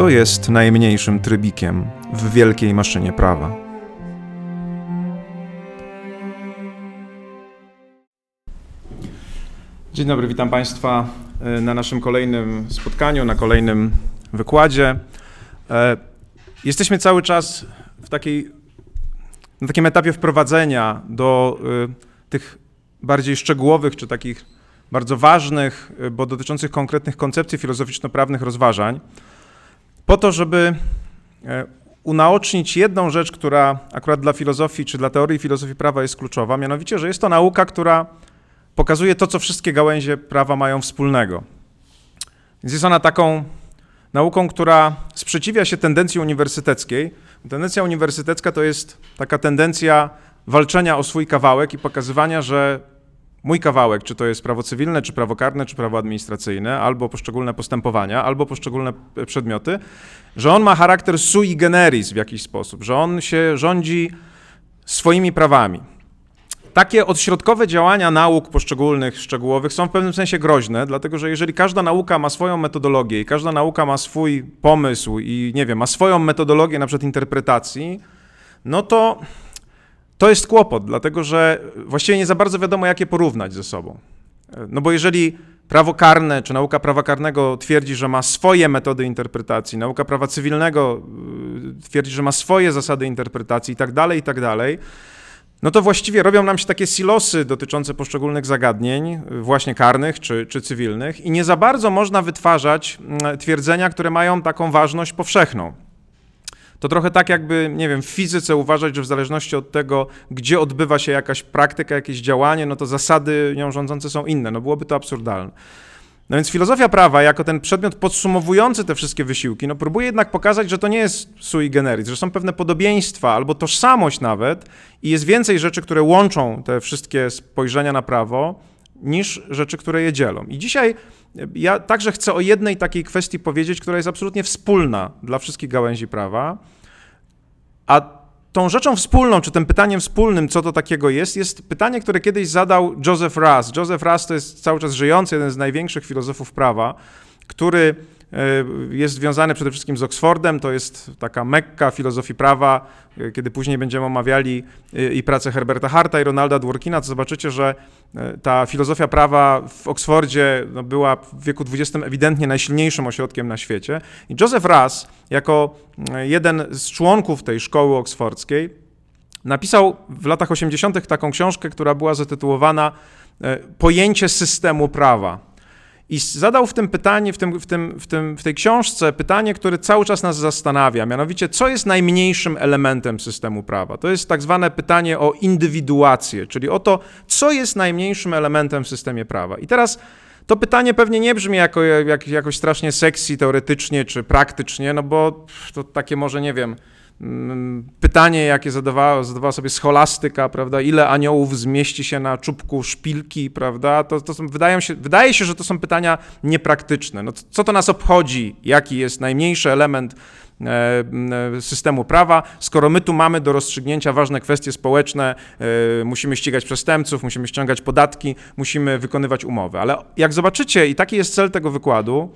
Co jest najmniejszym trybikiem w wielkiej maszynie prawa? Dzień dobry, witam Państwa e, na naszym kolejnym spotkaniu, na kolejnym wykładzie. E, jesteśmy cały czas w takiej, na takim etapie wprowadzenia do e, tych bardziej szczegółowych czy takich bardzo ważnych, bo dotyczących konkretnych koncepcji filozoficzno-prawnych rozważań po to, żeby e, unaocznić jedną rzecz, która akurat dla filozofii czy dla teorii filozofii prawa jest kluczowa, mianowicie, że jest to nauka, która pokazuje to, co wszystkie gałęzie prawa mają wspólnego. Więc jest ona taką nauką, która sprzeciwia się tendencji uniwersyteckiej. Tendencja uniwersytecka to jest taka tendencja walczenia o swój kawałek i pokazywania, że mój kawałek, czy to jest prawo cywilne, czy prawo karne, czy prawo administracyjne, albo poszczególne postępowania, albo poszczególne przedmioty, że on ma charakter sui generis w jakiś sposób, że on się rządzi swoimi prawami. Takie odśrodkowe działania nauk poszczególnych, szczegółowych są w pewnym sensie groźne, dlatego że jeżeli każda nauka ma swoją metodologię i każda nauka ma swój pomysł i nie wiem, ma swoją metodologię na przykład interpretacji, no to to jest kłopot, dlatego że właściwie nie za bardzo wiadomo, jak je porównać ze sobą. No bo jeżeli prawo karne czy nauka prawa karnego twierdzi, że ma swoje metody interpretacji, nauka prawa cywilnego y, twierdzi, że ma swoje zasady interpretacji i tak dalej, i tak dalej, no to właściwie robią nam się takie silosy dotyczące poszczególnych zagadnień, y, właśnie karnych czy, czy cywilnych, i nie za bardzo można wytwarzać mm, twierdzenia, które mają taką ważność powszechną. To trochę tak jakby, nie wiem, w fizyce uważać, że w zależności od tego, gdzie odbywa się jakaś praktyka, jakieś działanie, no to zasady nią rządzące są inne. No byłoby to absurdalne. No więc filozofia prawa, jako ten przedmiot podsumowujący te wszystkie wysiłki, no próbuje jednak pokazać, że to nie jest sui generis, że są pewne podobieństwa albo tożsamość nawet i jest więcej rzeczy, które łączą te wszystkie spojrzenia na prawo, niż rzeczy, które je dzielą. I dzisiaj ja także chcę o jednej takiej kwestii powiedzieć, która jest absolutnie wspólna dla wszystkich gałęzi prawa, a tą rzeczą wspólną, czy tym pytaniem wspólnym, co to takiego jest, jest pytanie, które kiedyś zadał Joseph Russ. Joseph Russ to jest cały czas żyjący, jeden z największych filozofów prawa, który jest związany przede wszystkim z Oxfordem, to jest taka mekka filozofii prawa, e, kiedy później będziemy omawiali e, i pracę Herberta Harta i Ronalda Dworkina, to zobaczycie, że ta filozofia prawa w Oksfordzie no, była w wieku XX ewidentnie najsilniejszym ośrodkiem na świecie. I Joseph Russ, jako jeden z członków tej szkoły oksfordzkiej, napisał w latach 80. taką książkę, która była zatytułowana Pojęcie systemu prawa. I zadał w tym pytanie, w, tym, w, tym, w, tym, w tej książce pytanie, które cały czas nas zastanawia, mianowicie, co jest najmniejszym elementem systemu prawa? To jest tak zwane pytanie o indywiduację, czyli o to, co jest najmniejszym elementem w systemie prawa. I teraz to pytanie pewnie nie brzmi jako, jak, jakoś strasznie sexy teoretycznie czy praktycznie, no bo to takie może, nie wiem, pytanie, jakie zadawała, zadawała sobie scholastyka, prawda, ile aniołów zmieści się na czubku szpilki, prawda, to, to są, wydają się, wydaje się, że to są pytania niepraktyczne. No, co to nas obchodzi, jaki jest najmniejszy element e, e, systemu prawa, skoro my tu mamy do rozstrzygnięcia ważne kwestie społeczne, e, musimy ścigać przestępców, musimy ściągać podatki, musimy wykonywać umowy. Ale jak zobaczycie, i taki jest cel tego wykładu,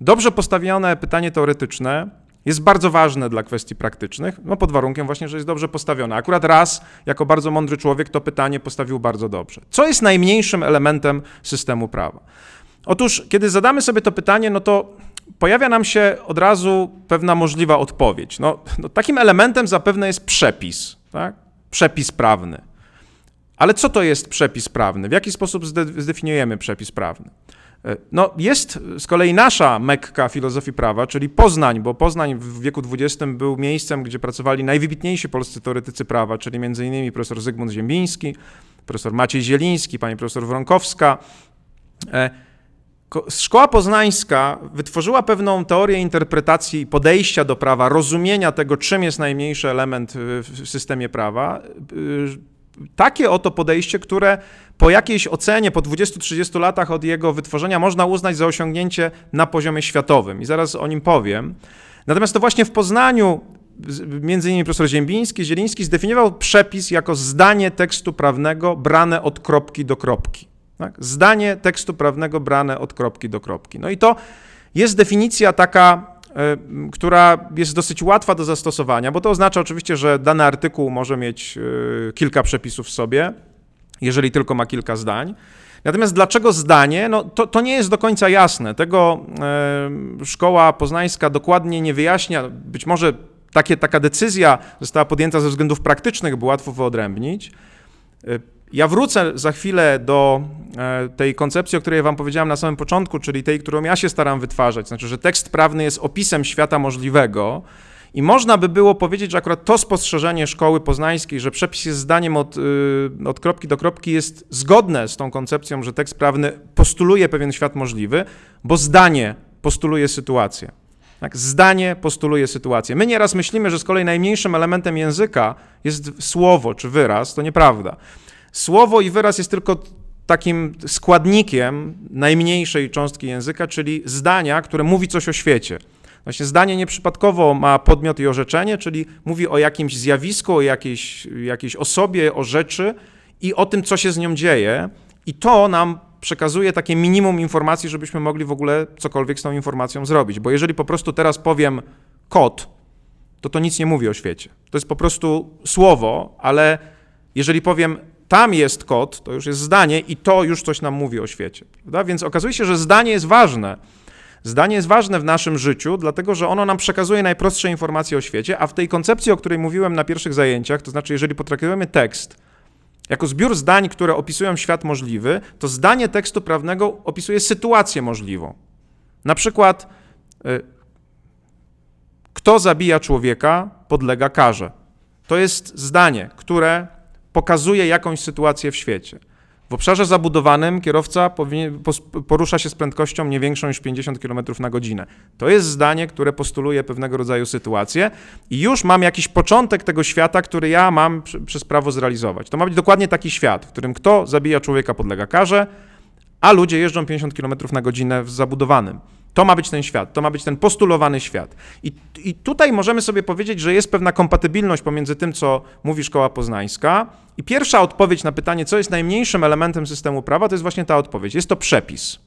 dobrze postawione pytanie teoretyczne jest bardzo ważne dla kwestii praktycznych, no pod warunkiem właśnie, że jest dobrze postawione. Akurat raz, jako bardzo mądry człowiek, to pytanie postawił bardzo dobrze. Co jest najmniejszym elementem systemu prawa? Otóż, kiedy zadamy sobie to pytanie, no to pojawia nam się od razu pewna możliwa odpowiedź. No, no takim elementem zapewne jest przepis, tak? przepis prawny. Ale co to jest przepis prawny? W jaki sposób zdefiniujemy przepis prawny? E, no, jest z kolei nasza Mekka filozofii prawa, czyli Poznań, bo Poznań w wieku XX był miejscem, gdzie pracowali najwybitniejsi polscy teoretycy prawa, czyli m.in. profesor Zygmunt Ziembiński, profesor Maciej Zieliński, pani profesor Wronkowska. E, szkoła poznańska wytworzyła pewną teorię interpretacji podejścia do prawa, rozumienia tego, czym jest najmniejszy element w systemie prawa, takie oto podejście, które po jakiejś ocenie, po 20-30 latach od jego wytworzenia, można uznać za osiągnięcie na poziomie światowym. I zaraz o nim powiem. Natomiast to właśnie w Poznaniu między innymi profesor Ziembiński, Zieliński zdefiniował przepis jako zdanie tekstu prawnego brane od kropki do kropki. Tak? Zdanie tekstu prawnego brane od kropki do kropki. No i to jest definicja taka która jest dosyć łatwa do zastosowania, bo to oznacza oczywiście, że dany artykuł może mieć kilka przepisów w sobie, jeżeli tylko ma kilka zdań. Natomiast dlaczego zdanie? No, to, to nie jest do końca jasne. Tego e, szkoła poznańska dokładnie nie wyjaśnia. Być może takie, taka decyzja została podjęta ze względów praktycznych, by łatwo wyodrębnić. Ja wrócę za chwilę do e, tej koncepcji, o której Wam powiedziałem na samym początku, czyli tej, którą ja się staram wytwarzać. Znaczy, że tekst prawny jest opisem świata możliwego. I można by było powiedzieć, że akurat to spostrzeżenie szkoły poznańskiej, że przepis jest zdaniem od, y, od kropki do kropki, jest zgodne z tą koncepcją, że tekst prawny postuluje pewien świat możliwy, bo zdanie postuluje sytuację. Tak, zdanie postuluje sytuację. My nieraz myślimy, że z kolei najmniejszym elementem języka jest słowo czy wyraz. To nieprawda. Słowo i wyraz jest tylko takim składnikiem najmniejszej cząstki języka, czyli zdania, które mówi coś o świecie. Właśnie zdanie nieprzypadkowo ma podmiot i orzeczenie, czyli mówi o jakimś zjawisku, o jakiejś, jakiejś osobie, o rzeczy i o tym, co się z nią dzieje. I to nam przekazuje takie minimum informacji, żebyśmy mogli w ogóle cokolwiek z tą informacją zrobić. Bo jeżeli po prostu teraz powiem kot, to to nic nie mówi o świecie. To jest po prostu słowo, ale jeżeli powiem tam jest kot, to już jest zdanie i to już coś nam mówi o świecie. Prawda? Więc okazuje się, że zdanie jest ważne. Zdanie jest ważne w naszym życiu, dlatego że ono nam przekazuje najprostsze informacje o świecie, a w tej koncepcji, o której mówiłem na pierwszych zajęciach, to znaczy, jeżeli potraktujemy tekst jako zbiór zdań, które opisują świat możliwy, to zdanie tekstu prawnego opisuje sytuację możliwą. Na przykład, y, kto zabija człowieka, podlega karze. To jest zdanie, które pokazuje jakąś sytuację w świecie. W obszarze zabudowanym kierowca porusza się z prędkością nie większą niż 50 km na godzinę. To jest zdanie, które postuluje pewnego rodzaju sytuację i już mam jakiś początek tego świata, który ja mam przez prawo zrealizować. To ma być dokładnie taki świat, w którym kto zabija człowieka podlega karze, a ludzie jeżdżą 50 km na godzinę w zabudowanym. To ma być ten świat, to ma być ten postulowany świat. I, I, tutaj możemy sobie powiedzieć, że jest pewna kompatybilność pomiędzy tym, co mówi szkoła poznańska. I pierwsza odpowiedź na pytanie, co jest najmniejszym elementem systemu prawa, to jest właśnie ta odpowiedź. Jest to przepis.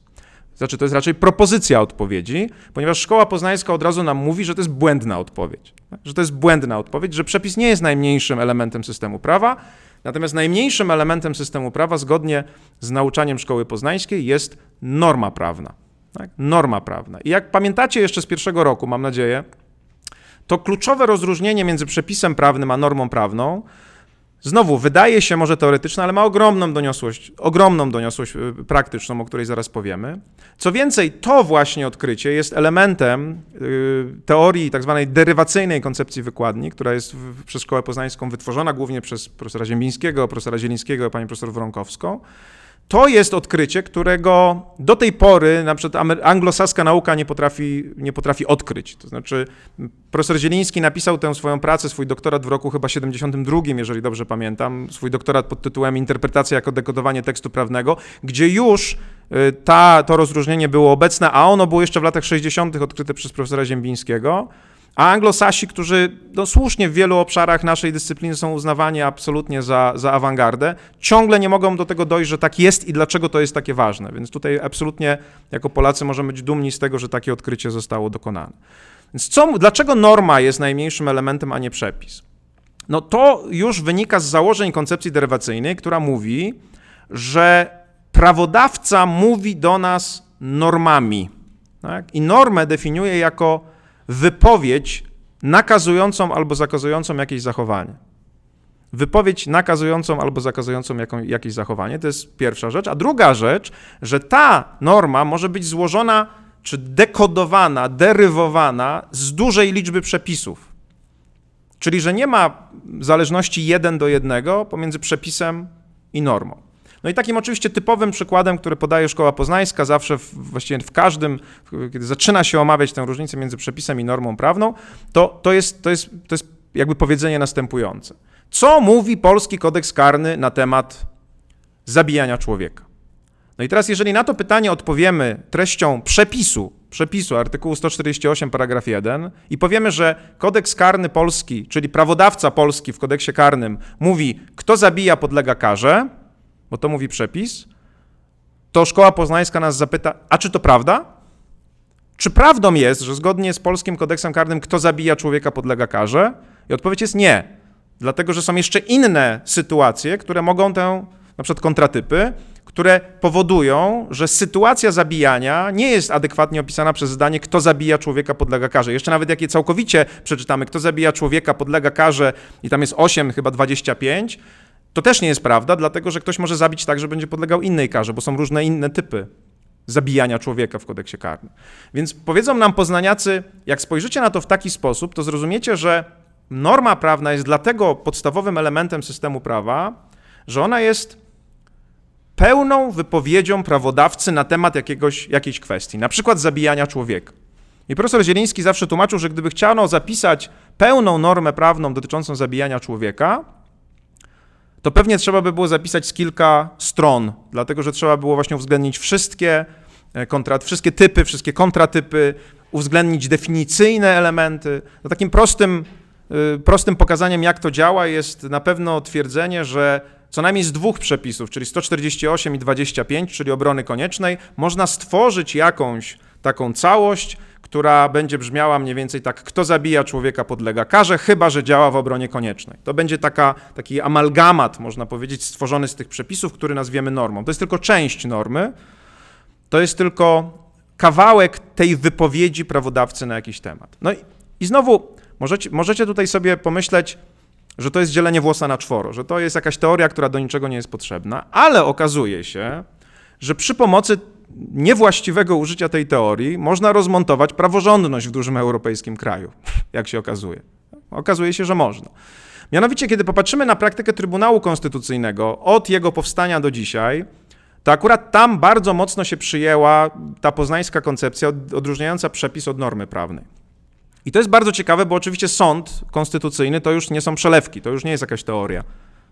Znaczy, to jest raczej propozycja odpowiedzi, ponieważ szkoła poznańska od razu nam mówi, że to jest błędna odpowiedź. Że to jest błędna odpowiedź, że przepis nie jest najmniejszym elementem systemu prawa, natomiast najmniejszym elementem systemu prawa, zgodnie z nauczaniem szkoły poznańskiej, jest norma prawna. Tak? Norma prawna. I jak pamiętacie jeszcze z pierwszego roku, mam nadzieję, to kluczowe rozróżnienie między przepisem prawnym a normą prawną Znowu, wydaje się może teoretyczne, ale ma ogromną doniosłość, ogromną doniosłość y, praktyczną, o której zaraz powiemy. Co więcej, to właśnie odkrycie jest elementem y, teorii tak zwanej derywacyjnej koncepcji wykładni, która jest przez Szkołę Poznańską wytworzona głównie przez profesora Ziembińskiego, profesora Zielińskiego i pani profesor Wronkowską. To jest odkrycie, którego do tej pory na przykład anglosaska nauka nie potrafi, nie potrafi odkryć. To znaczy profesor Zieliński napisał tę swoją pracę, swój doktorat w roku chyba 72, jeżeli dobrze pamiętam, swój doktorat pod tytułem Interpretacja jako dekodowanie tekstu prawnego, gdzie już y, ta, to rozróżnienie było obecne, a ono było jeszcze w latach 60. odkryte przez profesora Ziembińskiego. A anglosasi, którzy no, słusznie w wielu obszarach naszej dyscypliny są uznawani absolutnie za, za awangardę, ciągle nie mogą do tego dojść, że tak jest i dlaczego to jest takie ważne. Więc tutaj absolutnie jako Polacy możemy być dumni z tego, że takie odkrycie zostało dokonane. Więc co, dlaczego norma jest najmniejszym elementem, a nie przepis? No to już wynika z założeń koncepcji derywacyjnej, która mówi, że prawodawca mówi do nas normami. Tak? I normę definiuje jako wypowiedź nakazującą albo zakazującą jakieś zachowanie. Wypowiedź nakazującą albo zakazującą jaką, jakieś zachowanie, to jest pierwsza rzecz. A druga rzecz, że ta norma może być złożona czy dekodowana, derywowana z dużej liczby przepisów. Czyli, że nie ma zależności jeden do jednego pomiędzy przepisem i normą. No i takim oczywiście typowym przykładem, który podaje Szkoła Poznańska zawsze, w, właściwie w każdym, kiedy zaczyna się omawiać tę różnicę między przepisem i normą prawną, to, to, jest, to, jest, to jest jakby powiedzenie następujące. Co mówi polski kodeks karny na temat zabijania człowieka? No i teraz, jeżeli na to pytanie odpowiemy treścią przepisu, przepisu artykułu 148, paragraf 1 i powiemy, że kodeks karny polski, czyli prawodawca polski w kodeksie karnym mówi, kto zabija, podlega karze, bo to mówi przepis, to szkoła poznańska nas zapyta, a czy to prawda? Czy prawdą jest, że zgodnie z polskim kodeksem karnym, kto zabija człowieka podlega karze? I odpowiedź jest nie. Dlatego, że są jeszcze inne sytuacje, które mogą tę, na przykład kontratypy, które powodują, że sytuacja zabijania nie jest adekwatnie opisana przez zdanie, kto zabija człowieka podlega karze. Jeszcze nawet jak je całkowicie przeczytamy, kto zabija człowieka podlega karze i tam jest 8, chyba 25, to też nie jest prawda, dlatego że ktoś może zabić tak, że będzie podlegał innej karze, bo są różne inne typy zabijania człowieka w kodeksie karnym. Więc powiedzą nam poznaniacy, jak spojrzycie na to w taki sposób, to zrozumiecie, że norma prawna jest dlatego podstawowym elementem systemu prawa, że ona jest pełną wypowiedzią prawodawcy na temat jakiegoś, jakiejś kwestii, na przykład zabijania człowieka. I profesor Zieliński zawsze tłumaczył, że gdyby chciano zapisać pełną normę prawną dotyczącą zabijania człowieka, to pewnie trzeba by było zapisać z kilka stron, dlatego że trzeba było właśnie uwzględnić wszystkie, e, kontra, wszystkie typy, wszystkie kontratypy, uwzględnić definicyjne elementy. No takim prostym, e, prostym pokazaniem, jak to działa, jest na pewno twierdzenie, że co najmniej z dwóch przepisów, czyli 148 i 25, czyli obrony koniecznej, można stworzyć jakąś taką całość, która będzie brzmiała mniej więcej tak, kto zabija człowieka podlega karze, chyba że działa w obronie koniecznej. To będzie taka, taki amalgamat, można powiedzieć, stworzony z tych przepisów, który nazwiemy normą. To jest tylko część normy, to jest tylko kawałek tej wypowiedzi prawodawcy na jakiś temat. No i, i znowu możecie, możecie tutaj sobie pomyśleć, że to jest dzielenie włosa na czworo, że to jest jakaś teoria, która do niczego nie jest potrzebna, ale okazuje się, że przy pomocy niewłaściwego użycia tej teorii można rozmontować praworządność w dużym europejskim kraju, jak się okazuje. Okazuje się, że można. Mianowicie, kiedy popatrzymy na praktykę Trybunału Konstytucyjnego od jego powstania do dzisiaj, to akurat tam bardzo mocno się przyjęła ta poznańska koncepcja odróżniająca przepis od normy prawnej. I to jest bardzo ciekawe, bo oczywiście sąd konstytucyjny to już nie są przelewki, to już nie jest jakaś teoria.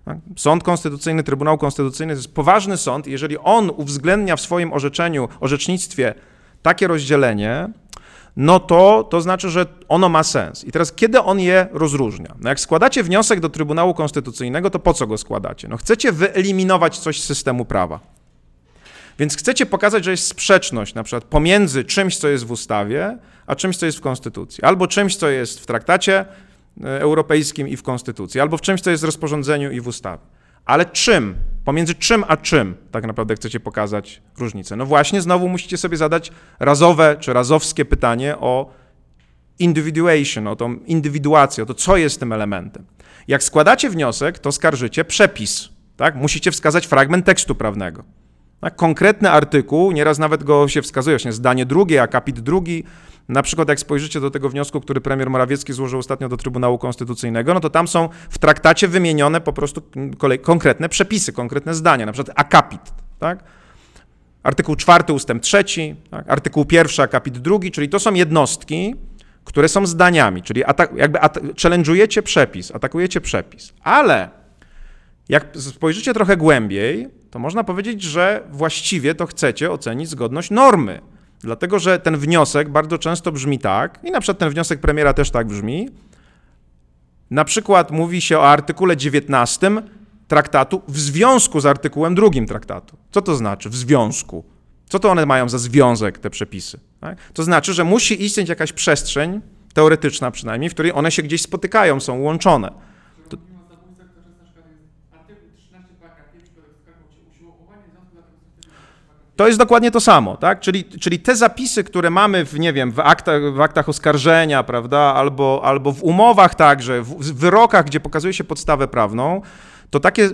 Tak? Sąd Konstytucyjny, Trybunał Konstytucyjny to jest poważny sąd. Jeżeli on uwzględnia w swoim orzeczeniu, orzecznictwie takie rozdzielenie, no to to znaczy, że ono ma sens. I teraz kiedy on je rozróżnia? No jak składacie wniosek do Trybunału Konstytucyjnego, to po co go składacie? No chcecie wyeliminować coś z systemu prawa. Więc chcecie pokazać, że jest sprzeczność na przykład pomiędzy czymś, co jest w ustawie, a czymś, co jest w konstytucji. Albo czymś, co jest w traktacie, europejskim i w konstytucji, albo w czymś, co jest w rozporządzeniu i w ustawie. Ale czym? Pomiędzy czym a czym tak naprawdę chcecie pokazać różnicę? No właśnie, znowu musicie sobie zadać razowe czy razowskie pytanie o individuation, o tą indywiduację, o to, co jest tym elementem. Jak składacie wniosek, to skarżycie przepis. Tak? Musicie wskazać fragment tekstu prawnego. Tak? Konkretny artykuł, nieraz nawet go się wskazuje, właśnie zdanie drugie, akapit drugi, na przykład jak spojrzycie do tego wniosku, który premier Morawiecki złożył ostatnio do Trybunału Konstytucyjnego, no to tam są w traktacie wymienione po prostu kolej, konkretne przepisy, konkretne zdania, na przykład akapit, tak? Artykuł 4 ustęp 3, tak? artykuł 1 akapit 2, czyli to są jednostki, które są zdaniami, czyli atak, jakby at challenge'ujecie przepis, atakujecie przepis. Ale jak spojrzycie trochę głębiej, to można powiedzieć, że właściwie to chcecie ocenić zgodność normy. Dlatego, że ten wniosek bardzo często brzmi tak, i na przykład ten wniosek premiera też tak brzmi. Na przykład mówi się o artykule 19 traktatu w związku z artykułem 2 traktatu. Co to znaczy w związku? Co to one mają za związek, te przepisy? Tak? To znaczy, że musi istnieć jakaś przestrzeń, teoretyczna przynajmniej, w której one się gdzieś spotykają, są łączone. To jest dokładnie to samo, tak? Czyli, czyli te zapisy, które mamy w, nie wiem, w aktach, w aktach oskarżenia, prawda, albo, albo w umowach także, w wyrokach, gdzie pokazuje się podstawę prawną, to takie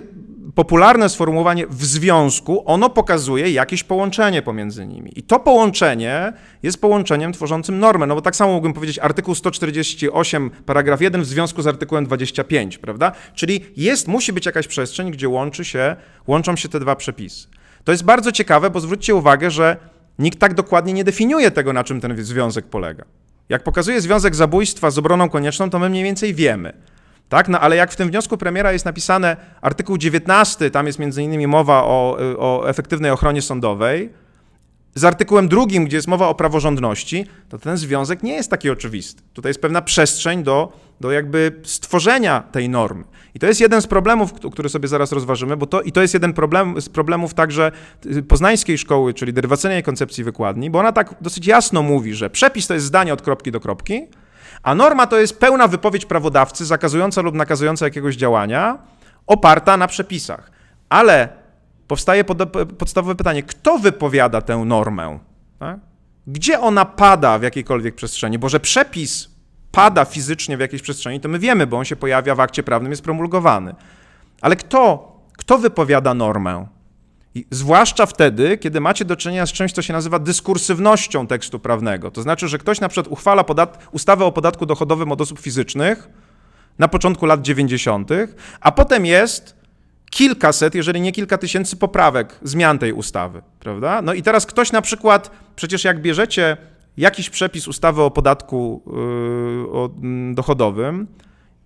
popularne sformułowanie w związku, ono pokazuje jakieś połączenie pomiędzy nimi. I to połączenie jest połączeniem tworzącym normę. No bo tak samo mógłbym powiedzieć artykuł 148, paragraf 1 w związku z artykułem 25, prawda? Czyli jest, musi być jakaś przestrzeń, gdzie łączy się, łączą się te dwa przepisy. To jest bardzo ciekawe, bo zwróćcie uwagę, że nikt tak dokładnie nie definiuje tego, na czym ten związek polega. Jak pokazuje związek zabójstwa z obroną konieczną, to my mniej więcej wiemy. Tak? No ale jak w tym wniosku premiera jest napisane artykuł 19, tam jest między innymi mowa o, o efektywnej ochronie sądowej, z artykułem drugim, gdzie jest mowa o praworządności, to ten związek nie jest taki oczywisty. Tutaj jest pewna przestrzeń do, do jakby stworzenia tej normy. I to jest jeden z problemów, który sobie zaraz rozważymy, bo to, i to jest jeden problem, z problemów także y, poznańskiej szkoły, czyli derywacyjnej koncepcji wykładni, bo ona tak dosyć jasno mówi, że przepis to jest zdanie od kropki do kropki, a norma to jest pełna wypowiedź prawodawcy zakazująca lub nakazująca jakiegoś działania, oparta na przepisach. Ale powstaje pod, podstawowe pytanie, kto wypowiada tę normę? Tak? Gdzie ona pada w jakiejkolwiek przestrzeni? Bo że przepis pada fizycznie w jakiejś przestrzeni, to my wiemy, bo on się pojawia w akcie prawnym, jest promulgowany. Ale kto, kto wypowiada normę? I zwłaszcza wtedy, kiedy macie do czynienia z czymś, co się nazywa dyskursywnością tekstu prawnego. To znaczy, że ktoś na przykład uchwala ustawę o podatku dochodowym od osób fizycznych na początku lat 90., a potem jest kilkaset, jeżeli nie kilka tysięcy poprawek, zmian tej ustawy, prawda? No i teraz ktoś na przykład, przecież jak bierzecie jakiś przepis ustawy o podatku yy, dochodowym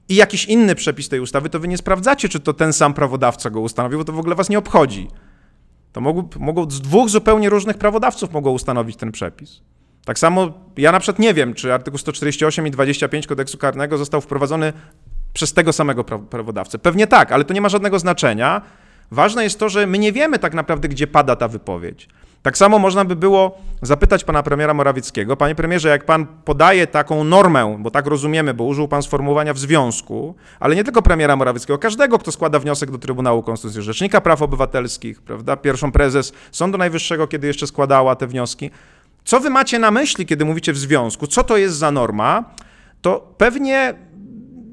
i jakiś inny przepis tej ustawy, to wy nie sprawdzacie, czy to ten sam prawodawca go ustanowił, bo to w ogóle was nie obchodzi. To mogą z dwóch zupełnie różnych prawodawców mogą ustanowić ten przepis. Tak samo ja na przykład nie wiem, czy artykuł 148 i 25 kodeksu karnego został wprowadzony przez tego samego prawodawcę. Pewnie tak, ale to nie ma żadnego znaczenia. Ważne jest to, że my nie wiemy tak naprawdę, gdzie pada ta wypowiedź. Tak samo można by było zapytać pana premiera Morawieckiego, panie premierze, jak pan podaje taką normę, bo tak rozumiemy, bo użył pan sformułowania w związku, ale nie tylko premiera Morawieckiego, każdego, kto składa wniosek do Trybunału Konstytucyjnego, Rzecznika Praw Obywatelskich, prawda, pierwszą prezes Sądu Najwyższego, kiedy jeszcze składała te wnioski. Co wy macie na myśli, kiedy mówicie w związku? Co to jest za norma? To pewnie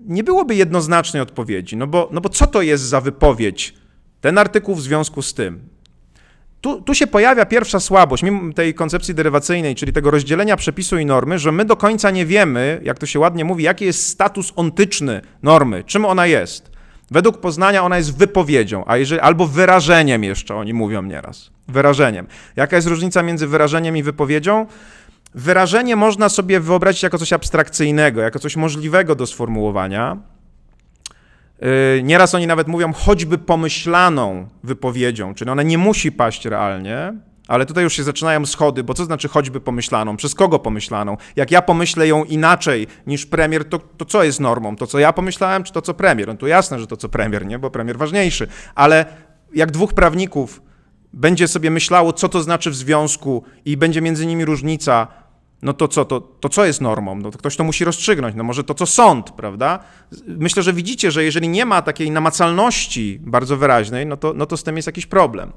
nie byłoby jednoznacznej odpowiedzi, no bo, no bo co to jest za wypowiedź? Ten artykuł w związku z tym. Tu, tu się pojawia pierwsza słabość tej koncepcji derywacyjnej, czyli tego rozdzielenia przepisu i normy, że my do końca nie wiemy, jak to się ładnie mówi, jaki jest status ontyczny normy, czym ona jest. Według Poznania ona jest wypowiedzią, a jeżeli, albo wyrażeniem jeszcze, oni mówią nieraz. Wyrażeniem. Jaka jest różnica między wyrażeniem i wypowiedzią? Wyrażenie można sobie wyobrazić jako coś abstrakcyjnego, jako coś możliwego do sformułowania. Yy, nieraz oni nawet mówią choćby pomyślaną wypowiedzią, czyli ona nie musi paść realnie, ale tutaj już się zaczynają schody, bo co znaczy choćby pomyślaną? Przez kogo pomyślaną? Jak ja pomyślę ją inaczej niż premier, to, to co jest normą? To, co ja pomyślałem, czy to, co premier? No to jasne, że to, co premier, nie? Bo premier ważniejszy. Ale jak dwóch prawników będzie sobie myślało, co to znaczy w związku i będzie między nimi różnica, no to co, to, to co jest normą? No to ktoś to musi rozstrzygnąć, no może to co sąd, prawda? Myślę, że widzicie, że jeżeli nie ma takiej namacalności bardzo wyraźnej, no to, no to z tym jest jakiś problem.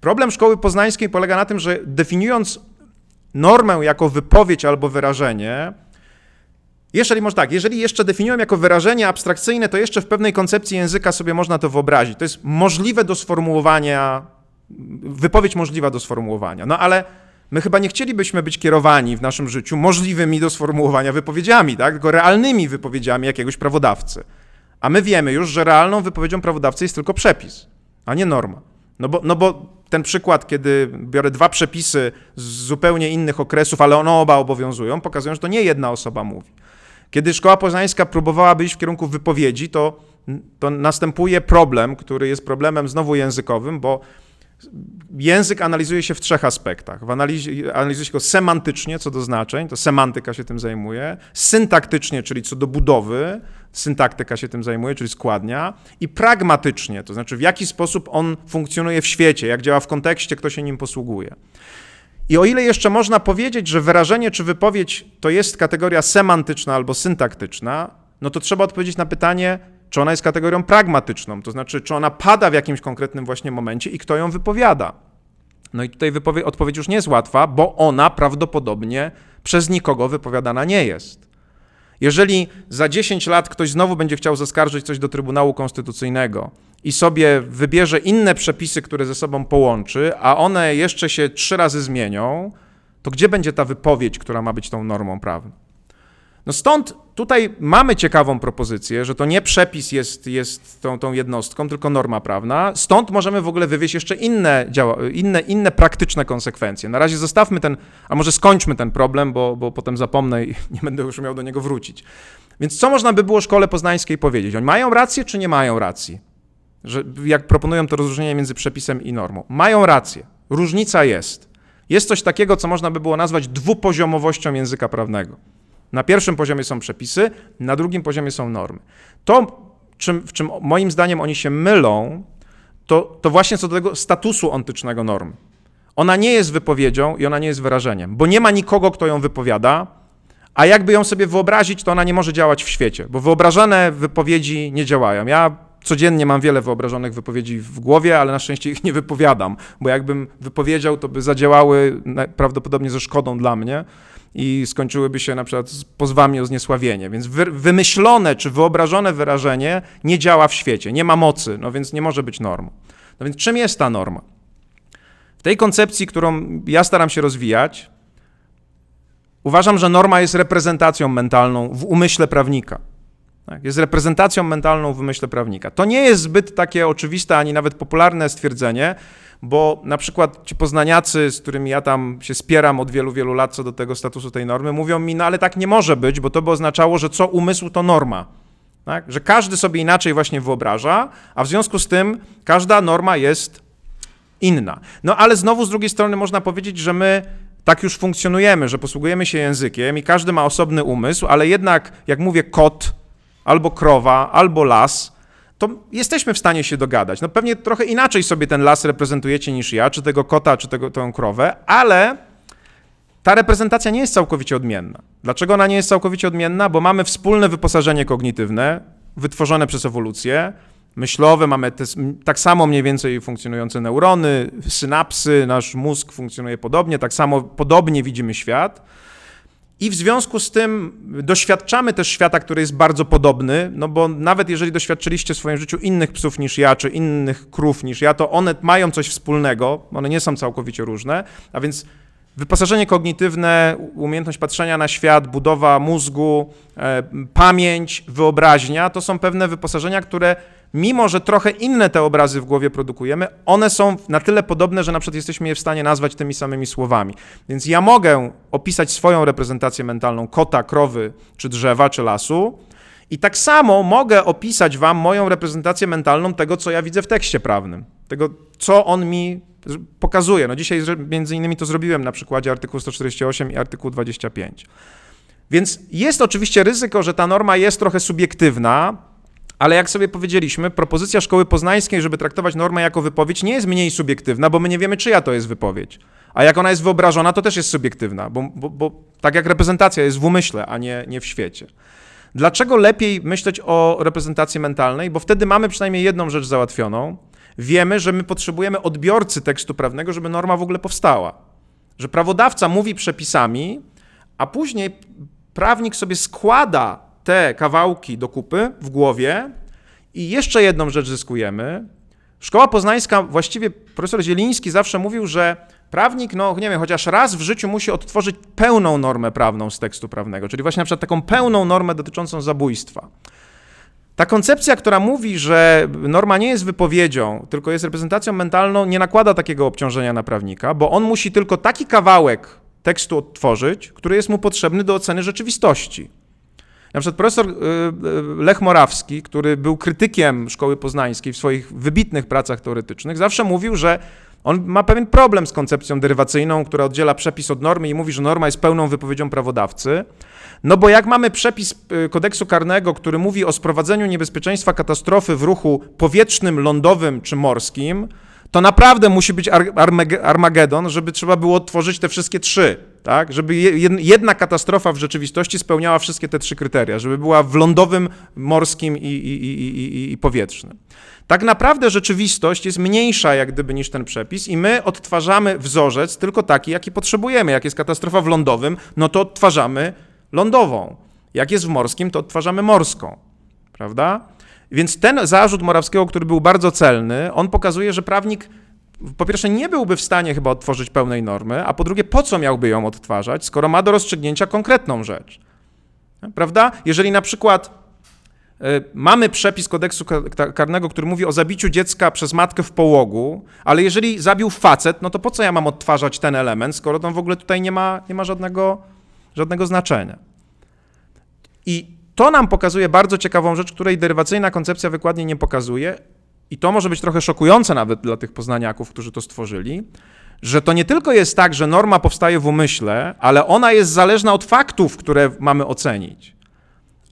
Problem szkoły poznańskiej polega na tym, że definiując normę jako wypowiedź albo wyrażenie, jeżeli może tak, jeżeli jeszcze definiują jako wyrażenie abstrakcyjne, to jeszcze w pewnej koncepcji języka sobie można to wyobrazić. To jest możliwe do sformułowania, wypowiedź możliwa do sformułowania. No ale My chyba nie chcielibyśmy być kierowani w naszym życiu możliwymi do sformułowania wypowiedziami, tak? tylko realnymi wypowiedziami jakiegoś prawodawcy. A my wiemy już, że realną wypowiedzią prawodawcy jest tylko przepis, a nie norma. No bo, no bo ten przykład, kiedy biorę dwa przepisy z zupełnie innych okresów, ale one oba obowiązują, pokazują, że to nie jedna osoba mówi. Kiedy szkoła poznańska próbowała iść w kierunku wypowiedzi, to, to następuje problem, który jest problemem znowu językowym, bo Język analizuje się w trzech aspektach. W analizie, analizuje się go semantycznie, co do znaczeń, to semantyka się tym zajmuje, syntaktycznie, czyli co do budowy, syntaktyka się tym zajmuje, czyli składnia, i pragmatycznie, to znaczy w jaki sposób on funkcjonuje w świecie, jak działa w kontekście, kto się nim posługuje. I o ile jeszcze można powiedzieć, że wyrażenie czy wypowiedź to jest kategoria semantyczna albo syntaktyczna, no to trzeba odpowiedzieć na pytanie, czy ona jest kategorią pragmatyczną, to znaczy, czy ona pada w jakimś konkretnym właśnie momencie i kto ją wypowiada. No i tutaj wypowie- odpowiedź już nie jest łatwa, bo ona prawdopodobnie przez nikogo wypowiadana nie jest. Jeżeli za 10 lat ktoś znowu będzie chciał zaskarżyć coś do Trybunału Konstytucyjnego i sobie wybierze inne przepisy, które ze sobą połączy, a one jeszcze się trzy razy zmienią, to gdzie będzie ta wypowiedź, która ma być tą normą prawną? No stąd tutaj mamy ciekawą propozycję, że to nie przepis jest, jest tą, tą jednostką, tylko norma prawna. Stąd możemy w ogóle wywieźć jeszcze inne, działa, inne, inne praktyczne konsekwencje. Na razie zostawmy ten, a może skończmy ten problem, bo, bo potem zapomnę i nie będę już miał do niego wrócić. Więc co można by było szkole poznańskiej powiedzieć? Oni mają rację, czy nie mają racji? Że jak proponują to rozróżnienie między przepisem i normą. Mają rację. Różnica jest. Jest coś takiego, co można by było nazwać dwupoziomowością języka prawnego. Na pierwszym poziomie są przepisy, na drugim poziomie są normy. To, czym, w czym moim zdaniem oni się mylą, to, to właśnie co do tego statusu ontycznego normy. Ona nie jest wypowiedzią i ona nie jest wyrażeniem, bo nie ma nikogo, kto ją wypowiada, a jakby ją sobie wyobrazić, to ona nie może działać w świecie, bo wyobrażone wypowiedzi nie działają. Ja codziennie mam wiele wyobrażonych wypowiedzi w głowie, ale na szczęście ich nie wypowiadam, bo jakbym wypowiedział, to by zadziałały prawdopodobnie ze szkodą dla mnie i skończyłyby się na przykład pozwami o zniesławienie. Więc wy, wymyślone czy wyobrażone wyrażenie nie działa w świecie, nie ma mocy, no więc nie może być normą. No więc czym jest ta norma? W tej koncepcji, którą ja staram się rozwijać, uważam, że norma jest reprezentacją mentalną w umyśle prawnika. Tak? Jest reprezentacją mentalną w umyśle prawnika. To nie jest zbyt takie oczywiste ani nawet popularne stwierdzenie, bo na przykład ci poznaniacy, z którymi ja tam się spieram od wielu, wielu lat co do tego statusu tej normy, mówią mi, no ale tak nie może być, bo to by oznaczało, że co umysł to norma. Tak? Że każdy sobie inaczej właśnie wyobraża, a w związku z tym każda norma jest inna. No ale znowu z drugiej strony można powiedzieć, że my tak już funkcjonujemy, że posługujemy się językiem i każdy ma osobny umysł, ale jednak, jak mówię, kot, albo krowa, albo las, to jesteśmy w stanie się dogadać. No pewnie trochę inaczej sobie ten las reprezentujecie niż ja, czy tego kota, czy tego, tę krowę, ale ta reprezentacja nie jest całkowicie odmienna. Dlaczego ona nie jest całkowicie odmienna? Bo mamy wspólne wyposażenie kognitywne, wytworzone przez ewolucję, myślowe, mamy te, tak samo mniej więcej funkcjonujące neurony, synapsy, nasz mózg funkcjonuje podobnie, tak samo podobnie widzimy świat. I w związku z tym doświadczamy też świata, który jest bardzo podobny, no bo nawet jeżeli doświadczyliście w swoim życiu innych psów niż ja, czy innych krów niż ja, to one mają coś wspólnego, one nie są całkowicie różne, a więc wyposażenie kognitywne, umiejętność patrzenia na świat, budowa mózgu, e, pamięć, wyobraźnia, to są pewne wyposażenia, które mimo że trochę inne te obrazy w głowie produkujemy, one są na tyle podobne, że na przykład jesteśmy je w stanie nazwać tymi samymi słowami. Więc ja mogę opisać swoją reprezentację mentalną kota, krowy, czy drzewa, czy lasu, i tak samo mogę opisać wam moją reprezentację mentalną tego, co ja widzę w tekście prawnym, tego, co on mi pokazuje. No dzisiaj między innymi to zrobiłem na przykładzie artykułu 148 i artykułu 25. Więc jest oczywiście ryzyko, że ta norma jest trochę subiektywna, ale jak sobie powiedzieliśmy, propozycja szkoły poznańskiej, żeby traktować normę jako wypowiedź, nie jest mniej subiektywna, bo my nie wiemy, czyja to jest wypowiedź. A jak ona jest wyobrażona, to też jest subiektywna, bo, bo, bo tak jak reprezentacja jest w umyśle, a nie, nie w świecie. Dlaczego lepiej myśleć o reprezentacji mentalnej? Bo wtedy mamy przynajmniej jedną rzecz załatwioną. Wiemy, że my potrzebujemy odbiorcy tekstu prawnego, żeby norma w ogóle powstała. Że prawodawca mówi przepisami, a później prawnik sobie składa te kawałki do kupy w głowie i jeszcze jedną rzecz zyskujemy. Szkoła poznańska, właściwie profesor Zieliński zawsze mówił, że prawnik, no nie wiem, chociaż raz w życiu musi odtworzyć pełną normę prawną z tekstu prawnego, czyli właśnie na przykład taką pełną normę dotyczącą zabójstwa. Ta koncepcja, która mówi, że norma nie jest wypowiedzią, tylko jest reprezentacją mentalną, nie nakłada takiego obciążenia na prawnika, bo on musi tylko taki kawałek tekstu odtworzyć, który jest mu potrzebny do oceny rzeczywistości. Na przykład profesor y, y, Lech Morawski, który był krytykiem szkoły poznańskiej w swoich wybitnych pracach teoretycznych, zawsze mówił, że on ma pewien problem z koncepcją derywacyjną, która oddziela przepis od normy i mówi, że norma jest pełną wypowiedzią prawodawcy. No bo jak mamy przepis y, kodeksu karnego, który mówi o sprowadzeniu niebezpieczeństwa katastrofy w ruchu powietrznym, lądowym czy morskim, to naprawdę musi być Armagedon, żeby trzeba było odtworzyć te wszystkie trzy, tak? Żeby jedna katastrofa w rzeczywistości spełniała wszystkie te trzy kryteria, żeby była w lądowym, morskim i, i, i, i powietrznym. Tak naprawdę rzeczywistość jest mniejsza jak gdyby niż ten przepis i my odtwarzamy wzorzec tylko taki, jaki potrzebujemy. Jak jest katastrofa w lądowym, no to odtwarzamy lądową. Jak jest w morskim, to odtwarzamy morską, prawda? Więc ten zarzut Morawskiego, który był bardzo celny, on pokazuje, że prawnik po pierwsze nie byłby w stanie chyba odtworzyć pełnej normy, a po drugie po co miałby ją odtwarzać, skoro ma do rozstrzygnięcia konkretną rzecz. Prawda? Jeżeli na przykład y, mamy przepis kodeksu karnego, który mówi o zabiciu dziecka przez matkę w połogu, ale jeżeli zabił facet, no to po co ja mam odtwarzać ten element, skoro to w ogóle tutaj nie ma, nie ma żadnego, żadnego znaczenia. I to nam pokazuje bardzo ciekawą rzecz, której derywacyjna koncepcja wykładnie nie pokazuje, i to może być trochę szokujące nawet dla tych poznaniaków, którzy to stworzyli, że to nie tylko jest tak, że norma powstaje w umyśle, ale ona jest zależna od faktów, które mamy ocenić.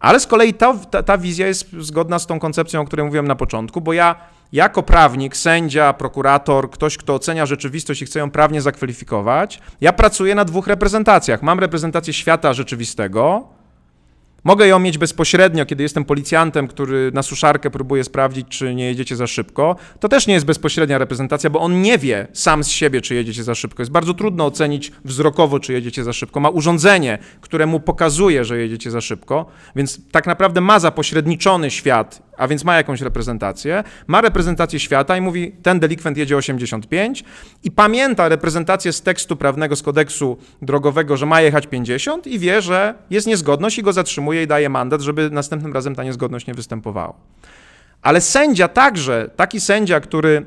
Ale z kolei ta, ta, ta, wizja jest zgodna z tą koncepcją, o której mówiłem na początku, bo ja jako prawnik, sędzia, prokurator, ktoś, kto ocenia rzeczywistość i chce ją prawnie zakwalifikować, ja pracuję na dwóch reprezentacjach. Mam reprezentację świata rzeczywistego, Mogę ją mieć bezpośrednio, kiedy jestem policjantem, który na suszarkę próbuje sprawdzić, czy nie jedziecie za szybko. To też nie jest bezpośrednia reprezentacja, bo on nie wie sam z siebie, czy jedziecie za szybko. Jest bardzo trudno ocenić wzrokowo, czy jedziecie za szybko. Ma urządzenie, które mu pokazuje, że jedziecie za szybko, więc tak naprawdę ma zapośredniczony świat a więc ma jakąś reprezentację, ma reprezentację świata i mówi, ten delikwent jedzie 85 i pamięta reprezentację z tekstu prawnego, z kodeksu drogowego, że ma jechać 50 i wie, że jest niezgodność i go zatrzymuje i daje mandat, żeby następnym razem ta niezgodność nie występowała. Ale sędzia także, taki sędzia, który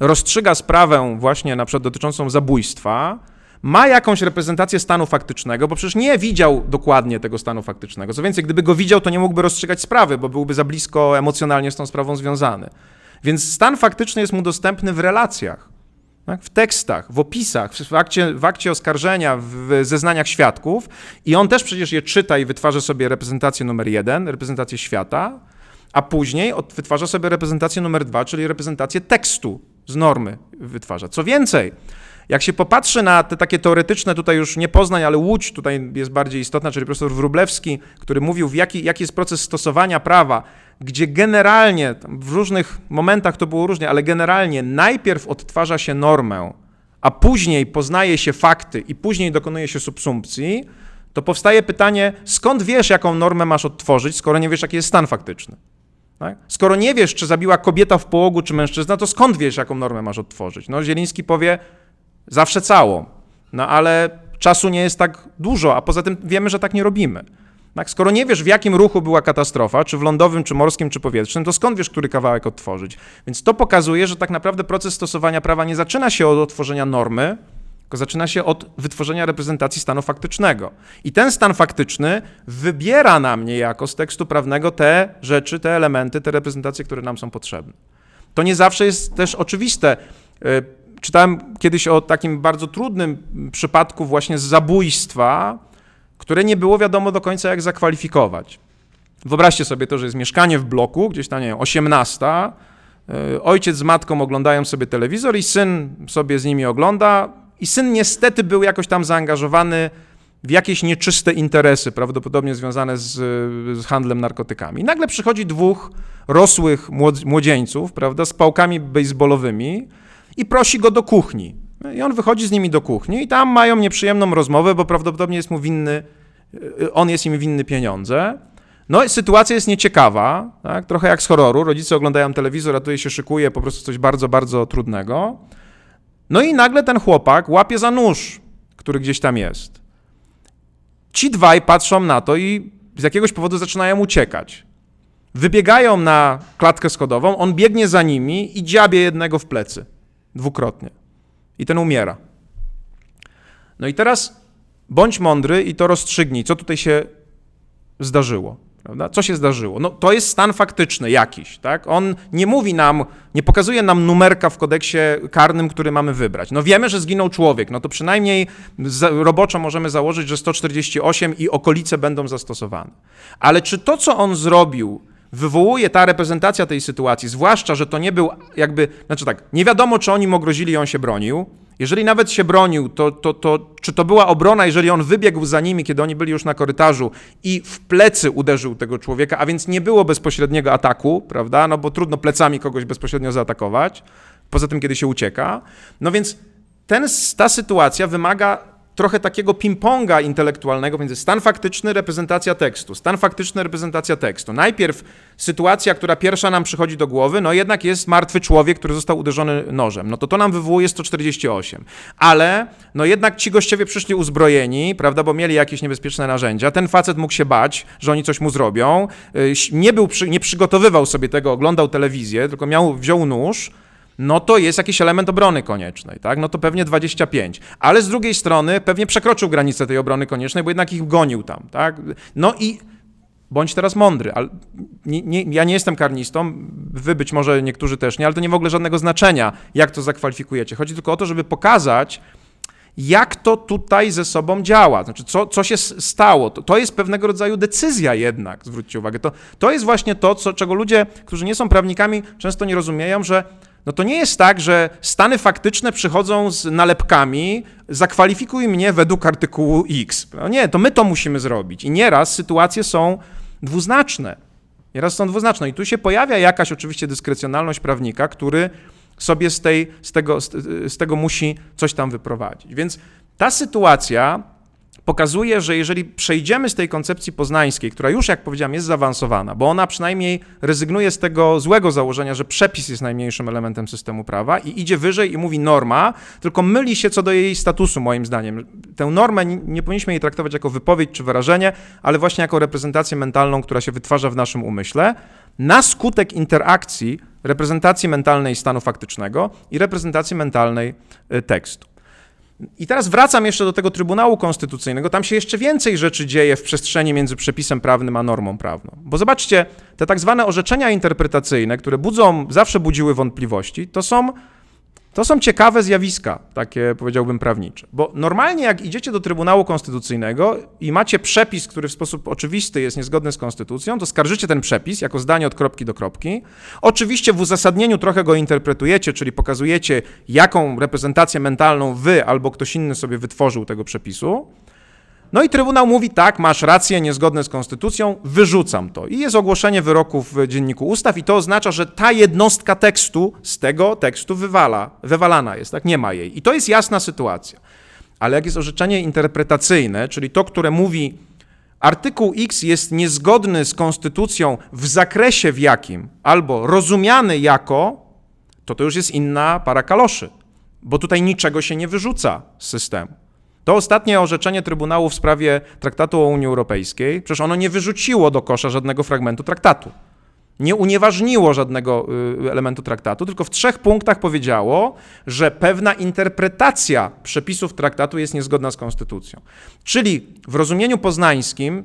rozstrzyga sprawę właśnie na przykład dotyczącą zabójstwa, ma jakąś reprezentację stanu faktycznego, bo przecież nie widział dokładnie tego stanu faktycznego. Co więcej, gdyby go widział, to nie mógłby rozstrzygać sprawy, bo byłby za blisko emocjonalnie z tą sprawą związany. Więc stan faktyczny jest mu dostępny w relacjach, tak? w tekstach, w opisach, w akcie, w akcie oskarżenia, w zeznaniach świadków i on też przecież je czyta i wytwarza sobie reprezentację numer jeden, reprezentację świata, a później wytwarza sobie reprezentację numer dwa, czyli reprezentację tekstu z normy wytwarza. Co więcej, jak się popatrzy na te takie teoretyczne, tutaj już nie Poznań, ale Łódź tutaj jest bardziej istotna, czyli profesor Wrublewski, który mówił, jaki, jaki jest proces stosowania prawa, gdzie generalnie, w różnych momentach to było różnie, ale generalnie najpierw odtwarza się normę, a później poznaje się fakty i później dokonuje się subsumpcji, to powstaje pytanie, skąd wiesz, jaką normę masz odtworzyć, skoro nie wiesz, jaki jest stan faktyczny? Tak? Skoro nie wiesz, czy zabiła kobieta w połogu, czy mężczyzna, to skąd wiesz, jaką normę masz odtworzyć? No, Zieliński powie, Zawsze całą. No ale czasu nie jest tak dużo, a poza tym wiemy, że tak nie robimy. Tak? Skoro nie wiesz, w jakim ruchu była katastrofa, czy w lądowym, czy morskim, czy powietrznym, to skąd wiesz, który kawałek odtworzyć? Więc to pokazuje, że tak naprawdę proces stosowania prawa nie zaczyna się od otworzenia normy, tylko zaczyna się od wytworzenia reprezentacji stanu faktycznego. I ten stan faktyczny wybiera nam niejako z tekstu prawnego te rzeczy, te elementy, te reprezentacje, które nam są potrzebne. To nie zawsze jest też oczywiste. Czytałem kiedyś o takim bardzo trudnym przypadku właśnie zabójstwa, które nie było wiadomo do końca, jak zakwalifikować. Wyobraźcie sobie to, że jest mieszkanie w bloku, gdzieś tam, nie wiem, 18. E, ojciec z matką oglądają sobie telewizor i syn sobie z nimi ogląda. I syn niestety był jakoś tam zaangażowany w jakieś nieczyste interesy, prawdopodobnie związane z, z handlem narkotykami. Nagle przychodzi dwóch rosłych młodzieńców, prawda, z pałkami baseballowymi, i prosi go do kuchni. I on wychodzi z nimi do kuchni i tam mają nieprzyjemną rozmowę, bo prawdopodobnie jest mu winny, y, on jest im winny pieniądze. No, sytuacja jest nieciekawa, tak? trochę jak z horroru. Rodzice oglądają telewizor, a tutaj się szykuje po prostu coś bardzo, bardzo trudnego. No i nagle ten chłopak łapie za nóż, który gdzieś tam jest. Ci dwaj patrzą na to i z jakiegoś powodu zaczynają uciekać. Wybiegają na klatkę schodową, on biegnie za nimi i dziabie jednego w plecy. Dwukrotnie. I ten umiera. No i teraz bądź mądry i to rozstrzygnij, co tutaj się zdarzyło. Prawda? Co się zdarzyło? No, to jest stan faktyczny jakiś. Tak? On nie mówi nam, nie pokazuje nam numerka w kodeksie karnym, który mamy wybrać. No wiemy, że zginął człowiek, no to przynajmniej roboczo możemy założyć, że 148 i okolice będą zastosowane. Ale czy to, co on zrobił, wywołuje ta reprezentacja tej sytuacji, zwłaszcza, że to nie był jakby, znaczy tak, nie wiadomo, czy oni mu grozili i on się bronił. Jeżeli nawet się bronił, to, to, to czy to była obrona, jeżeli on wybiegł za nimi, kiedy oni byli już na korytarzu i w plecy uderzył tego człowieka, a więc nie było bezpośredniego ataku, prawda? No bo trudno plecami kogoś bezpośrednio zaatakować, poza tym, kiedy się ucieka. No więc ten, ta sytuacja wymaga trochę takiego ping-ponga intelektualnego między stan faktyczny, reprezentacja tekstu, stan faktyczny, reprezentacja tekstu. Najpierw sytuacja, która pierwsza nam przychodzi do głowy, no jednak jest martwy człowiek, który został uderzony nożem. No to to nam wywołuje 148. Ale no jednak ci gościowie przyszli uzbrojeni, prawda, bo mieli jakieś niebezpieczne narzędzia. Ten facet mógł się bać, że oni coś mu zrobią. Y, nie był, nie przygotowywał sobie tego, oglądał telewizję, tylko miał, wziął nóż, no to jest jakiś element obrony koniecznej, tak? No to pewnie 25. Ale z drugiej strony pewnie przekroczył granicę tej obrony koniecznej, bo jednak ich gonił tam, tak? No i Bądź teraz mądry. Ale nie, nie, ja nie jestem karnistą, wy być może niektórzy też nie, ale to nie w ogóle żadnego znaczenia, jak to zakwalifikujecie. Chodzi tylko o to, żeby pokazać, jak to tutaj ze sobą działa, znaczy co, co się stało. To, to jest pewnego rodzaju decyzja jednak, zwróćcie uwagę. To, to jest właśnie to, co, czego ludzie, którzy nie są prawnikami, często nie rozumieją, że no to nie jest tak, że stany faktyczne przychodzą z nalepkami, zakwalifikuj mnie według artykułu X. No nie, to my to musimy zrobić. I nieraz sytuacje są dwuznaczne. Nieraz są dwuznaczne. I tu się pojawia jakaś oczywiście dyskrecjonalność prawnika, który sobie z, tej, z, tego, z, z tego musi coś tam wyprowadzić. Więc ta sytuacja pokazuje, że jeżeli przejdziemy z tej koncepcji poznańskiej, która już, jak powiedziałem, jest zaawansowana, bo ona przynajmniej rezygnuje z tego złego założenia, że przepis jest najmniejszym elementem systemu prawa i idzie wyżej i mówi norma, tylko myli się co do jej statusu, moim zdaniem. Tę normę nie powinniśmy jej traktować jako wypowiedź czy wyrażenie, ale właśnie jako reprezentację mentalną, która się wytwarza w naszym umyśle, na skutek interakcji reprezentacji mentalnej stanu faktycznego i reprezentacji mentalnej y, tekstu. I teraz wracam jeszcze do tego Trybunału Konstytucyjnego. Tam się jeszcze więcej rzeczy dzieje w przestrzeni między przepisem prawnym a normą prawną. Bo zobaczcie, te tak zwane orzeczenia interpretacyjne, które budzą, zawsze budziły wątpliwości, to są to są ciekawe zjawiska, takie powiedziałbym prawnicze. Bo normalnie, jak idziecie do Trybunału Konstytucyjnego i macie przepis, który w sposób oczywisty jest niezgodny z konstytucją, to skarżycie ten przepis jako zdanie od kropki do kropki. Oczywiście w uzasadnieniu trochę go interpretujecie, czyli pokazujecie, jaką reprezentację mentalną wy albo ktoś inny sobie wytworzył tego przepisu. No i Trybunał mówi, tak, masz rację, niezgodne z konstytucją, wyrzucam to. I jest ogłoszenie wyroku w Dzienniku Ustaw i to oznacza, że ta jednostka tekstu z tego tekstu wywala, wywalana jest, tak, nie ma jej. I to jest jasna sytuacja. Ale jak jest orzeczenie interpretacyjne, czyli to, które mówi, artykuł X jest niezgodny z konstytucją w zakresie w jakim, albo rozumiany jako, to to już jest inna para kaloszy, bo tutaj niczego się nie wyrzuca z systemu. To ostatnie orzeczenie Trybunału w sprawie traktatu o Unii Europejskiej, przecież ono nie wyrzuciło do kosza żadnego fragmentu traktatu. Nie unieważniło żadnego y, elementu traktatu, tylko w trzech punktach powiedziało, że pewna interpretacja przepisów traktatu jest niezgodna z konstytucją. Czyli w rozumieniu poznańskim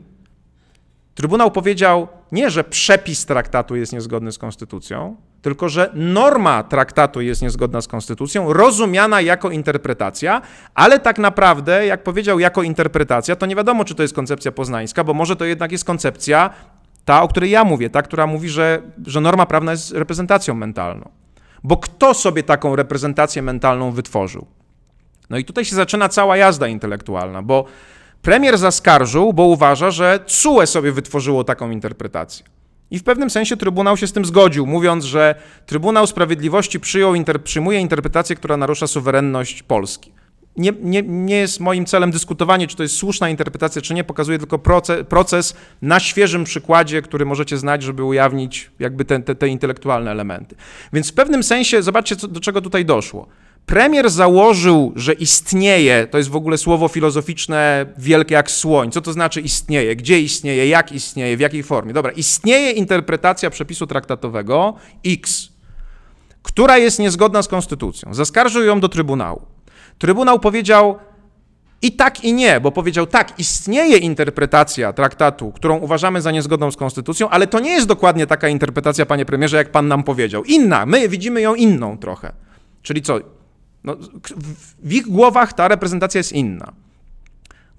Trybunał powiedział nie, że przepis traktatu jest niezgodny z konstytucją, tylko że norma traktatu jest niezgodna z konstytucją, rozumiana jako interpretacja, ale tak naprawdę, jak powiedział jako interpretacja, to nie wiadomo, czy to jest koncepcja poznańska, bo może to jednak jest koncepcja ta, o której ja mówię, ta, która mówi, że, że norma prawna jest reprezentacją mentalną. Bo kto sobie taką reprezentację mentalną wytworzył? No i tutaj się zaczyna cała jazda intelektualna, bo premier zaskarżył, bo uważa, że CUE sobie wytworzyło taką interpretację. I w pewnym sensie Trybunał się z tym zgodził, mówiąc, że Trybunał Sprawiedliwości przyjął, inter, przyjmuje interpretację, która narusza suwerenność Polski. Nie, nie, nie, jest moim celem dyskutowanie, czy to jest słuszna interpretacja, czy nie. Pokazuje tylko proces, proces na świeżym przykładzie, który możecie znać, żeby ujawnić jakby te, te, te intelektualne elementy. Więc w pewnym sensie, zobaczcie, co, do czego tutaj doszło. Premier założył, że istnieje, to jest w ogóle słowo filozoficzne wielkie jak słoń. Co to znaczy istnieje? Gdzie istnieje? Jak istnieje? W jakiej formie? Dobra, istnieje interpretacja przepisu traktatowego X, która jest niezgodna z konstytucją. Zaskarżył ją do Trybunału. Trybunał powiedział i tak, i nie, bo powiedział tak, istnieje interpretacja traktatu, którą uważamy za niezgodną z konstytucją, ale to nie jest dokładnie taka interpretacja, panie premierze, jak pan nam powiedział. Inna, my widzimy ją inną trochę. Czyli co? No, w ich głowach ta reprezentacja jest inna.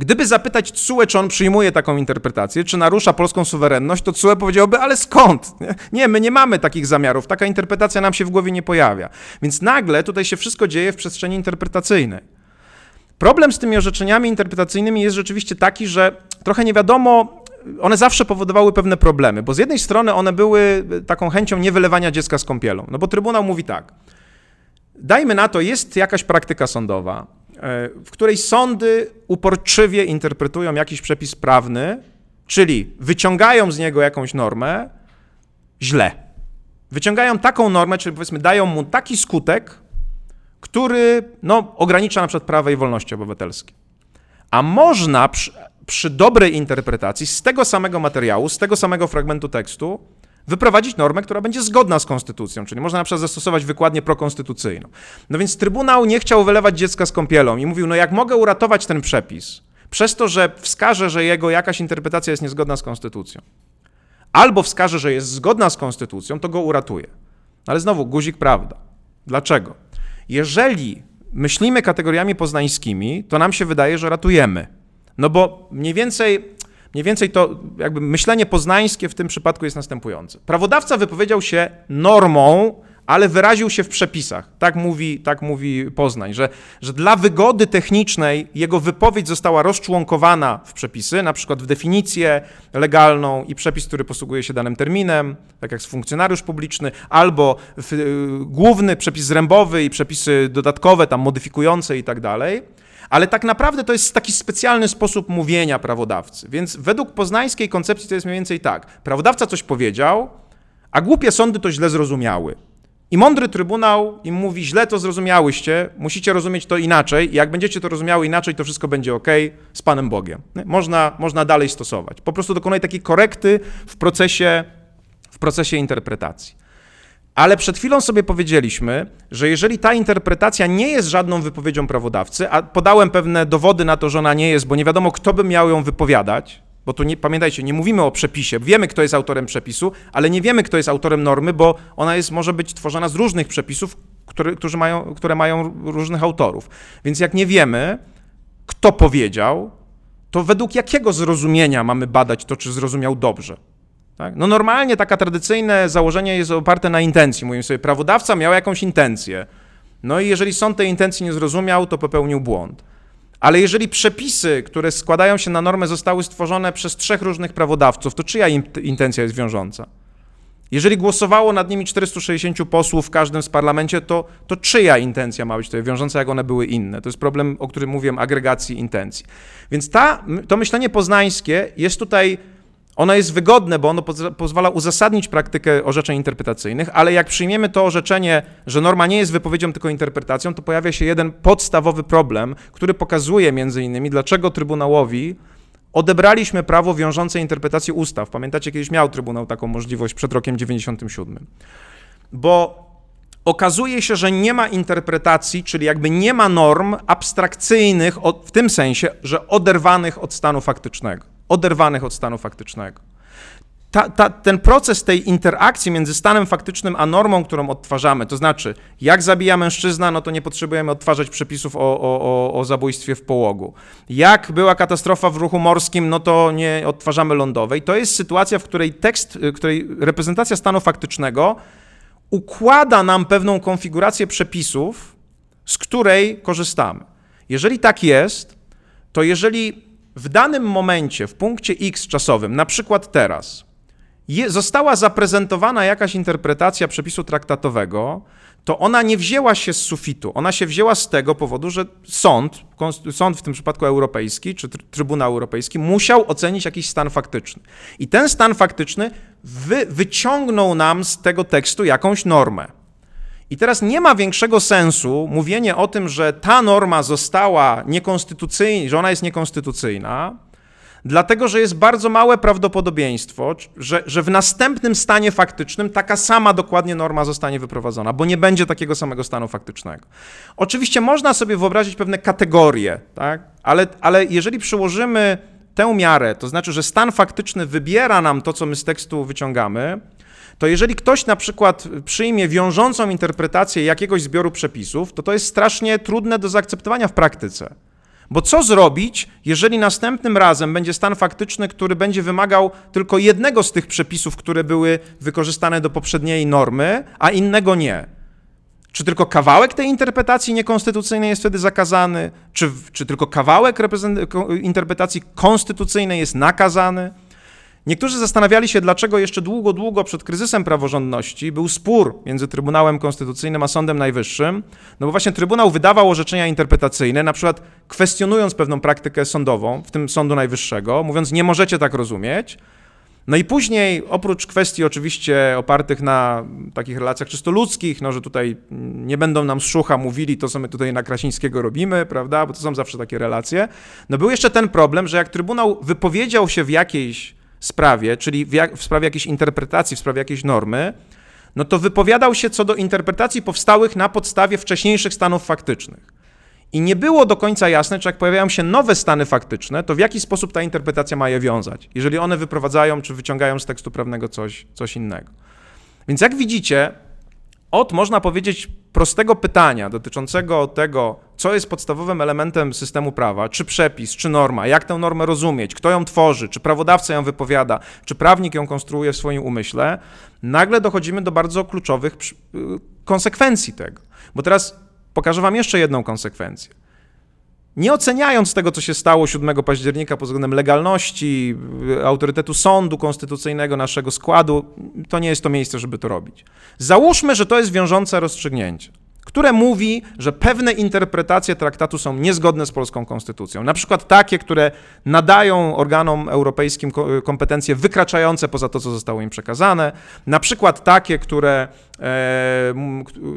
Gdyby zapytać CUE, czy on przyjmuje taką interpretację, czy narusza polską suwerenność, to CUE powiedziałby, ale skąd? Nie, my nie mamy takich zamiarów, taka interpretacja nam się w głowie nie pojawia. Więc nagle tutaj się wszystko dzieje w przestrzeni interpretacyjnej. Problem z tymi orzeczeniami interpretacyjnymi jest rzeczywiście taki, że trochę nie wiadomo, one zawsze powodowały pewne problemy, bo z jednej strony one były taką chęcią niewylewania dziecka z kąpielą, no bo Trybunał mówi tak – Dajmy na to, jest jakaś praktyka sądowa, e, w której sądy uporczywie interpretują jakiś przepis prawny, czyli wyciągają z niego jakąś normę źle. Wyciągają taką normę, czyli powiedzmy dają mu taki skutek, który no, ogranicza na przykład prawa i wolności obywatelskie. A można przy, przy dobrej interpretacji z tego samego materiału, z tego samego fragmentu tekstu wyprowadzić normę, która będzie zgodna z konstytucją, czyli można na przykład zastosować wykładnię prokonstytucyjną. No więc Trybunał nie chciał wylewać dziecka z kąpielą i mówił, no jak mogę uratować ten przepis, przez to, że wskażę, że jego jakaś interpretacja jest niezgodna z konstytucją. albo wskaże, że jest zgodna z konstytucją, to go uratuje. Ale znowu, guzik prawda. Dlaczego? Jeżeli myślimy kategoriami poznańskimi, to nam się wydaje, że ratujemy. No bo mniej więcej, mniej więcej to jakby myślenie poznańskie w tym przypadku jest następujące. Prawodawca wypowiedział się normą, ale wyraził się w przepisach. Tak mówi, tak mówi Poznań, że, że dla wygody technicznej jego wypowiedź została rozczłonkowana w przepisy, na przykład w definicję legalną i przepis, który posługuje się danym terminem, tak jak funkcjonariusz publiczny, albo w, y, główny przepis zrębowy i przepisy dodatkowe, tam modyfikujące i tak dalej. Ale tak naprawdę to jest taki specjalny sposób mówienia prawodawcy. Więc według poznańskiej koncepcji to jest mniej więcej tak. Prawodawca coś powiedział, a głupie sądy to źle zrozumiały. I mądry trybunał im mówi, źle to zrozumiałyście, musicie rozumieć to inaczej i jak będziecie to rozumiały inaczej, to wszystko będzie ok z Panem Bogiem. Można, można dalej stosować. Po prostu dokonuje takiej korekty w procesie, w procesie interpretacji. Ale przed chwilą sobie powiedzieliśmy, że jeżeli ta interpretacja nie jest żadną wypowiedzią prawodawcy, a podałem pewne dowody na to, że ona nie jest, bo nie wiadomo, kto by miał ją wypowiadać, bo tu nie, pamiętajcie, nie mówimy o przepisie. Wiemy, kto jest autorem przepisu, ale nie wiemy, kto jest autorem normy, bo ona jest, może być tworzona z różnych przepisów, które, którzy mają, które mają różnych autorów. Więc jak nie wiemy, kto powiedział, to według jakiego zrozumienia mamy badać to, czy zrozumiał dobrze? Tak? No normalnie takie tradycyjne założenie jest oparte na intencji. Mówimy sobie, prawodawca miał jakąś intencję. No i jeżeli sąd tej intencji nie zrozumiał, to popełnił błąd. Ale jeżeli przepisy, które składają się na normę, zostały stworzone przez trzech różnych prawodawców, to czyja intencja jest wiążąca? Jeżeli głosowało nad nimi 460 posłów w każdym z parlamencie, to, to czyja intencja ma być tutaj wiążąca, jak one były inne? To jest problem, o którym mówiłem, agregacji intencji. Więc ta, to myślenie poznańskie jest tutaj ono jest wygodne, bo ono pozwala uzasadnić praktykę orzeczeń interpretacyjnych, ale jak przyjmiemy to orzeczenie, że norma nie jest wypowiedzią, tylko interpretacją, to pojawia się jeden podstawowy problem, który pokazuje między innymi, dlaczego Trybunałowi odebraliśmy prawo wiążące interpretację ustaw. Pamiętacie, kiedyś miał Trybunał taką możliwość przed rokiem 97. Bo okazuje się, że nie ma interpretacji, czyli jakby nie ma norm abstrakcyjnych w tym sensie, że oderwanych od stanu faktycznego oderwanych od stanu faktycznego. Ta, ta, ten proces tej interakcji między stanem faktycznym a normą, którą odtwarzamy, to znaczy, jak zabija mężczyzna, no to nie potrzebujemy odtwarzać przepisów o, o, o, zabójstwie w połogu. Jak była katastrofa w ruchu morskim, no to nie odtwarzamy lądowej. To jest sytuacja, w której tekst, w której reprezentacja stanu faktycznego układa nam pewną konfigurację przepisów, z której korzystamy. Jeżeli tak jest, to jeżeli w danym momencie, w punkcie X czasowym, na przykład teraz, je, została zaprezentowana jakaś interpretacja przepisu traktatowego, to ona nie wzięła się z sufitu. Ona się wzięła z tego powodu, że sąd, sąd w tym przypadku europejski, czy Trybunał Europejski, musiał ocenić jakiś stan faktyczny. I ten stan faktyczny wy, wyciągnął nam z tego tekstu jakąś normę. I teraz nie ma większego sensu mówienie o tym, że ta norma została niekonstytucyjna, że ona jest niekonstytucyjna, dlatego że jest bardzo małe prawdopodobieństwo, że, że w następnym stanie faktycznym taka sama dokładnie norma zostanie wyprowadzona, bo nie będzie takiego samego stanu faktycznego. Oczywiście można sobie wyobrazić pewne kategorie, tak? ale, ale jeżeli przyłożymy tę miarę, to znaczy, że stan faktyczny wybiera nam to, co my z tekstu wyciągamy, to jeżeli ktoś na przykład przyjmie wiążącą interpretację jakiegoś zbioru przepisów, to to jest strasznie trudne do zaakceptowania w praktyce. Bo co zrobić, jeżeli następnym razem będzie stan faktyczny, który będzie wymagał tylko jednego z tych przepisów, które były wykorzystane do poprzedniej normy, a innego nie? Czy tylko kawałek tej interpretacji niekonstytucyjnej jest wtedy zakazany? Czy, czy tylko kawałek interpretacji konstytucyjnej jest nakazany? Niektórzy zastanawiali się, dlaczego jeszcze długo, długo przed kryzysem praworządności był spór między Trybunałem Konstytucyjnym a Sądem Najwyższym, no bo właśnie Trybunał wydawał orzeczenia interpretacyjne, na przykład kwestionując pewną praktykę sądową, w tym Sądu Najwyższego, mówiąc, nie możecie tak rozumieć. No i później, oprócz kwestii oczywiście opartych na takich relacjach czysto ludzkich, no że tutaj nie będą nam z szucha mówili to, co my tutaj na Krasińskiego robimy, prawda, bo to są zawsze takie relacje, no był jeszcze ten problem, że jak Trybunał wypowiedział się w jakiejś sprawie, czyli w, jak, w sprawie jakiejś interpretacji, w sprawie jakiejś normy, no to wypowiadał się co do interpretacji powstałych na podstawie wcześniejszych stanów faktycznych. I nie było do końca jasne, czy jak pojawiają się nowe stany faktyczne, to w jaki sposób ta interpretacja ma je wiązać, jeżeli one wyprowadzają czy wyciągają z tekstu prawnego coś, coś innego. Więc jak widzicie, od można powiedzieć prostego pytania dotyczącego tego, co jest podstawowym elementem systemu prawa, czy przepis, czy norma, jak tę normę rozumieć, kto ją tworzy, czy prawodawca ją wypowiada, czy prawnik ją konstruuje w swoim umyśle, nagle dochodzimy do bardzo kluczowych y, konsekwencji tego. Bo teraz pokażę Wam jeszcze jedną konsekwencję. Nie oceniając tego, co się stało 7 października pod względem legalności, autorytetu sądu konstytucyjnego, naszego składu, to nie jest to miejsce, żeby to robić. Załóżmy, że to jest wiążące rozstrzygnięcie które mówi, że pewne interpretacje traktatu są niezgodne z polską konstytucją. Na przykład takie, które nadają organom europejskim kompetencje wykraczające poza to, co zostało im przekazane. Na przykład takie, które, e,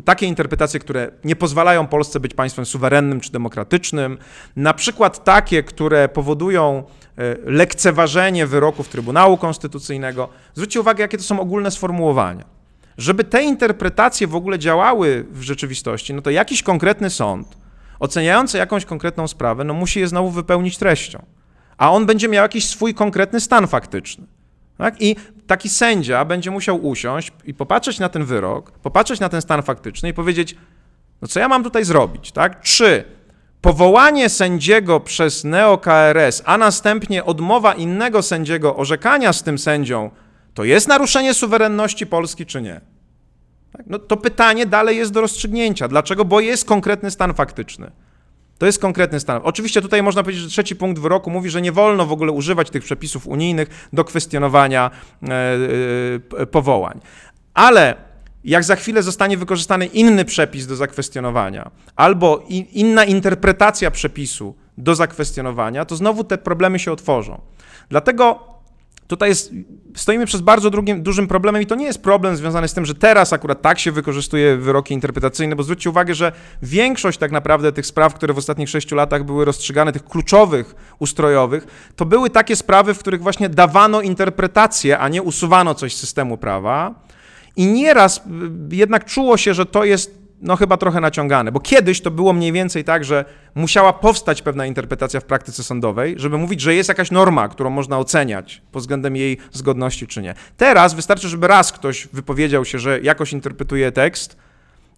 takie interpretacje, które nie pozwalają Polsce być państwem suwerennym czy demokratycznym. Na przykład takie, które powodują e, lekceważenie wyroków Trybunału Konstytucyjnego. Zwróćcie uwagę, jakie to są ogólne sformułowania. Żeby te interpretacje w ogóle działały w rzeczywistości, no to jakiś konkretny sąd, oceniający jakąś konkretną sprawę, no musi je znowu wypełnić treścią. A on będzie miał jakiś swój konkretny stan faktyczny. Tak? I taki sędzia będzie musiał usiąść i popatrzeć na ten wyrok, popatrzeć na ten stan faktyczny i powiedzieć, no co ja mam tutaj zrobić, tak? Czy powołanie sędziego przez neo-KRS, a następnie odmowa innego sędziego orzekania z tym sędzią to jest naruszenie suwerenności Polski, czy nie? Tak? No to pytanie dalej jest do rozstrzygnięcia. Dlaczego? Bo jest konkretny stan faktyczny. To jest konkretny stan. Oczywiście tutaj można powiedzieć, że trzeci punkt wyroku mówi, że nie wolno w ogóle używać tych przepisów unijnych do kwestionowania e, e, powołań. Ale jak za chwilę zostanie wykorzystany inny przepis do zakwestionowania, albo inna interpretacja przepisu do zakwestionowania, to znowu te problemy się otworzą. Dlatego Tutaj jest, stoimy przed bardzo drugim, dużym problemem i to nie jest problem związany z tym, że teraz akurat tak się wykorzystuje wyroki interpretacyjne, bo zwróćcie uwagę, że większość tak naprawdę tych spraw, które w ostatnich sześciu latach były rozstrzygane, tych kluczowych, ustrojowych, to były takie sprawy, w których właśnie dawano interpretację, a nie usuwano coś z systemu prawa. I nieraz jednak czuło się, że to jest no chyba trochę naciągane, bo kiedyś to było mniej więcej tak, że musiała powstać pewna interpretacja w praktyce sądowej, żeby mówić, że jest jakaś norma, którą można oceniać pod względem jej zgodności czy nie. Teraz wystarczy, żeby raz ktoś wypowiedział się, że jakoś interpretuje tekst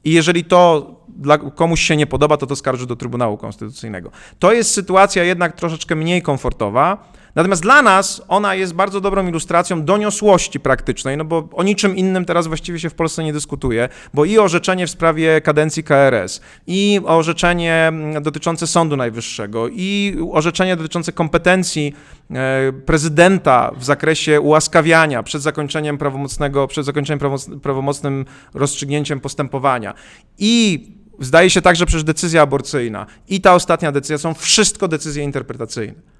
i jeżeli to dla komuś się nie podoba, to to skarży do Trybunału Konstytucyjnego. To jest sytuacja jednak troszeczkę mniej komfortowa, Natomiast dla nas ona jest bardzo dobrą ilustracją doniosłości praktycznej, no bo o niczym innym teraz właściwie się w Polsce nie dyskutuje, bo i orzeczenie w sprawie kadencji KRS, i orzeczenie mm, dotyczące Sądu Najwyższego, i orzeczenie dotyczące kompetencji e, prezydenta w zakresie ułaskawiania przed zakończeniem prawomocnego, przed zakończeniem prawomocnym rozstrzygnięciem postępowania i zdaje się także przecież decyzja aborcyjna i ta ostatnia decyzja są wszystko decyzje interpretacyjne.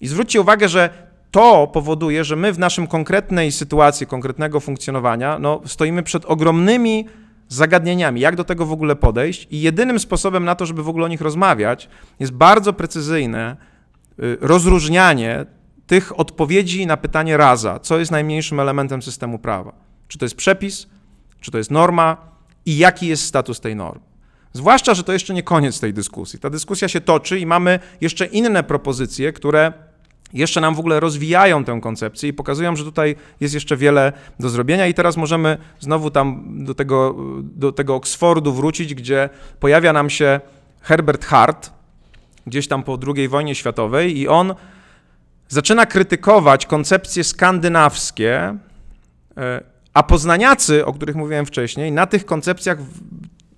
I zwróćcie uwagę, że to powoduje, że my w naszym konkretnej sytuacji, konkretnego funkcjonowania, no, stoimy przed ogromnymi zagadnieniami, jak do tego w ogóle podejść, i jedynym sposobem na to, żeby w ogóle o nich rozmawiać, jest bardzo precyzyjne y, rozróżnianie tych odpowiedzi na pytanie raza, co jest najmniejszym elementem systemu prawa. Czy to jest przepis, czy to jest norma i jaki jest status tej normy. Zwłaszcza, że to jeszcze nie koniec tej dyskusji. Ta dyskusja się toczy i mamy jeszcze inne propozycje, które jeszcze nam w ogóle rozwijają tę koncepcję i pokazują, że tutaj jest jeszcze wiele do zrobienia. I teraz możemy znowu tam do tego, do tego Oksfordu wrócić, gdzie pojawia nam się Herbert Hart, gdzieś tam po II wojnie światowej, i on zaczyna krytykować koncepcje skandynawskie, e, a poznaniacy, o których mówiłem wcześniej, na tych koncepcjach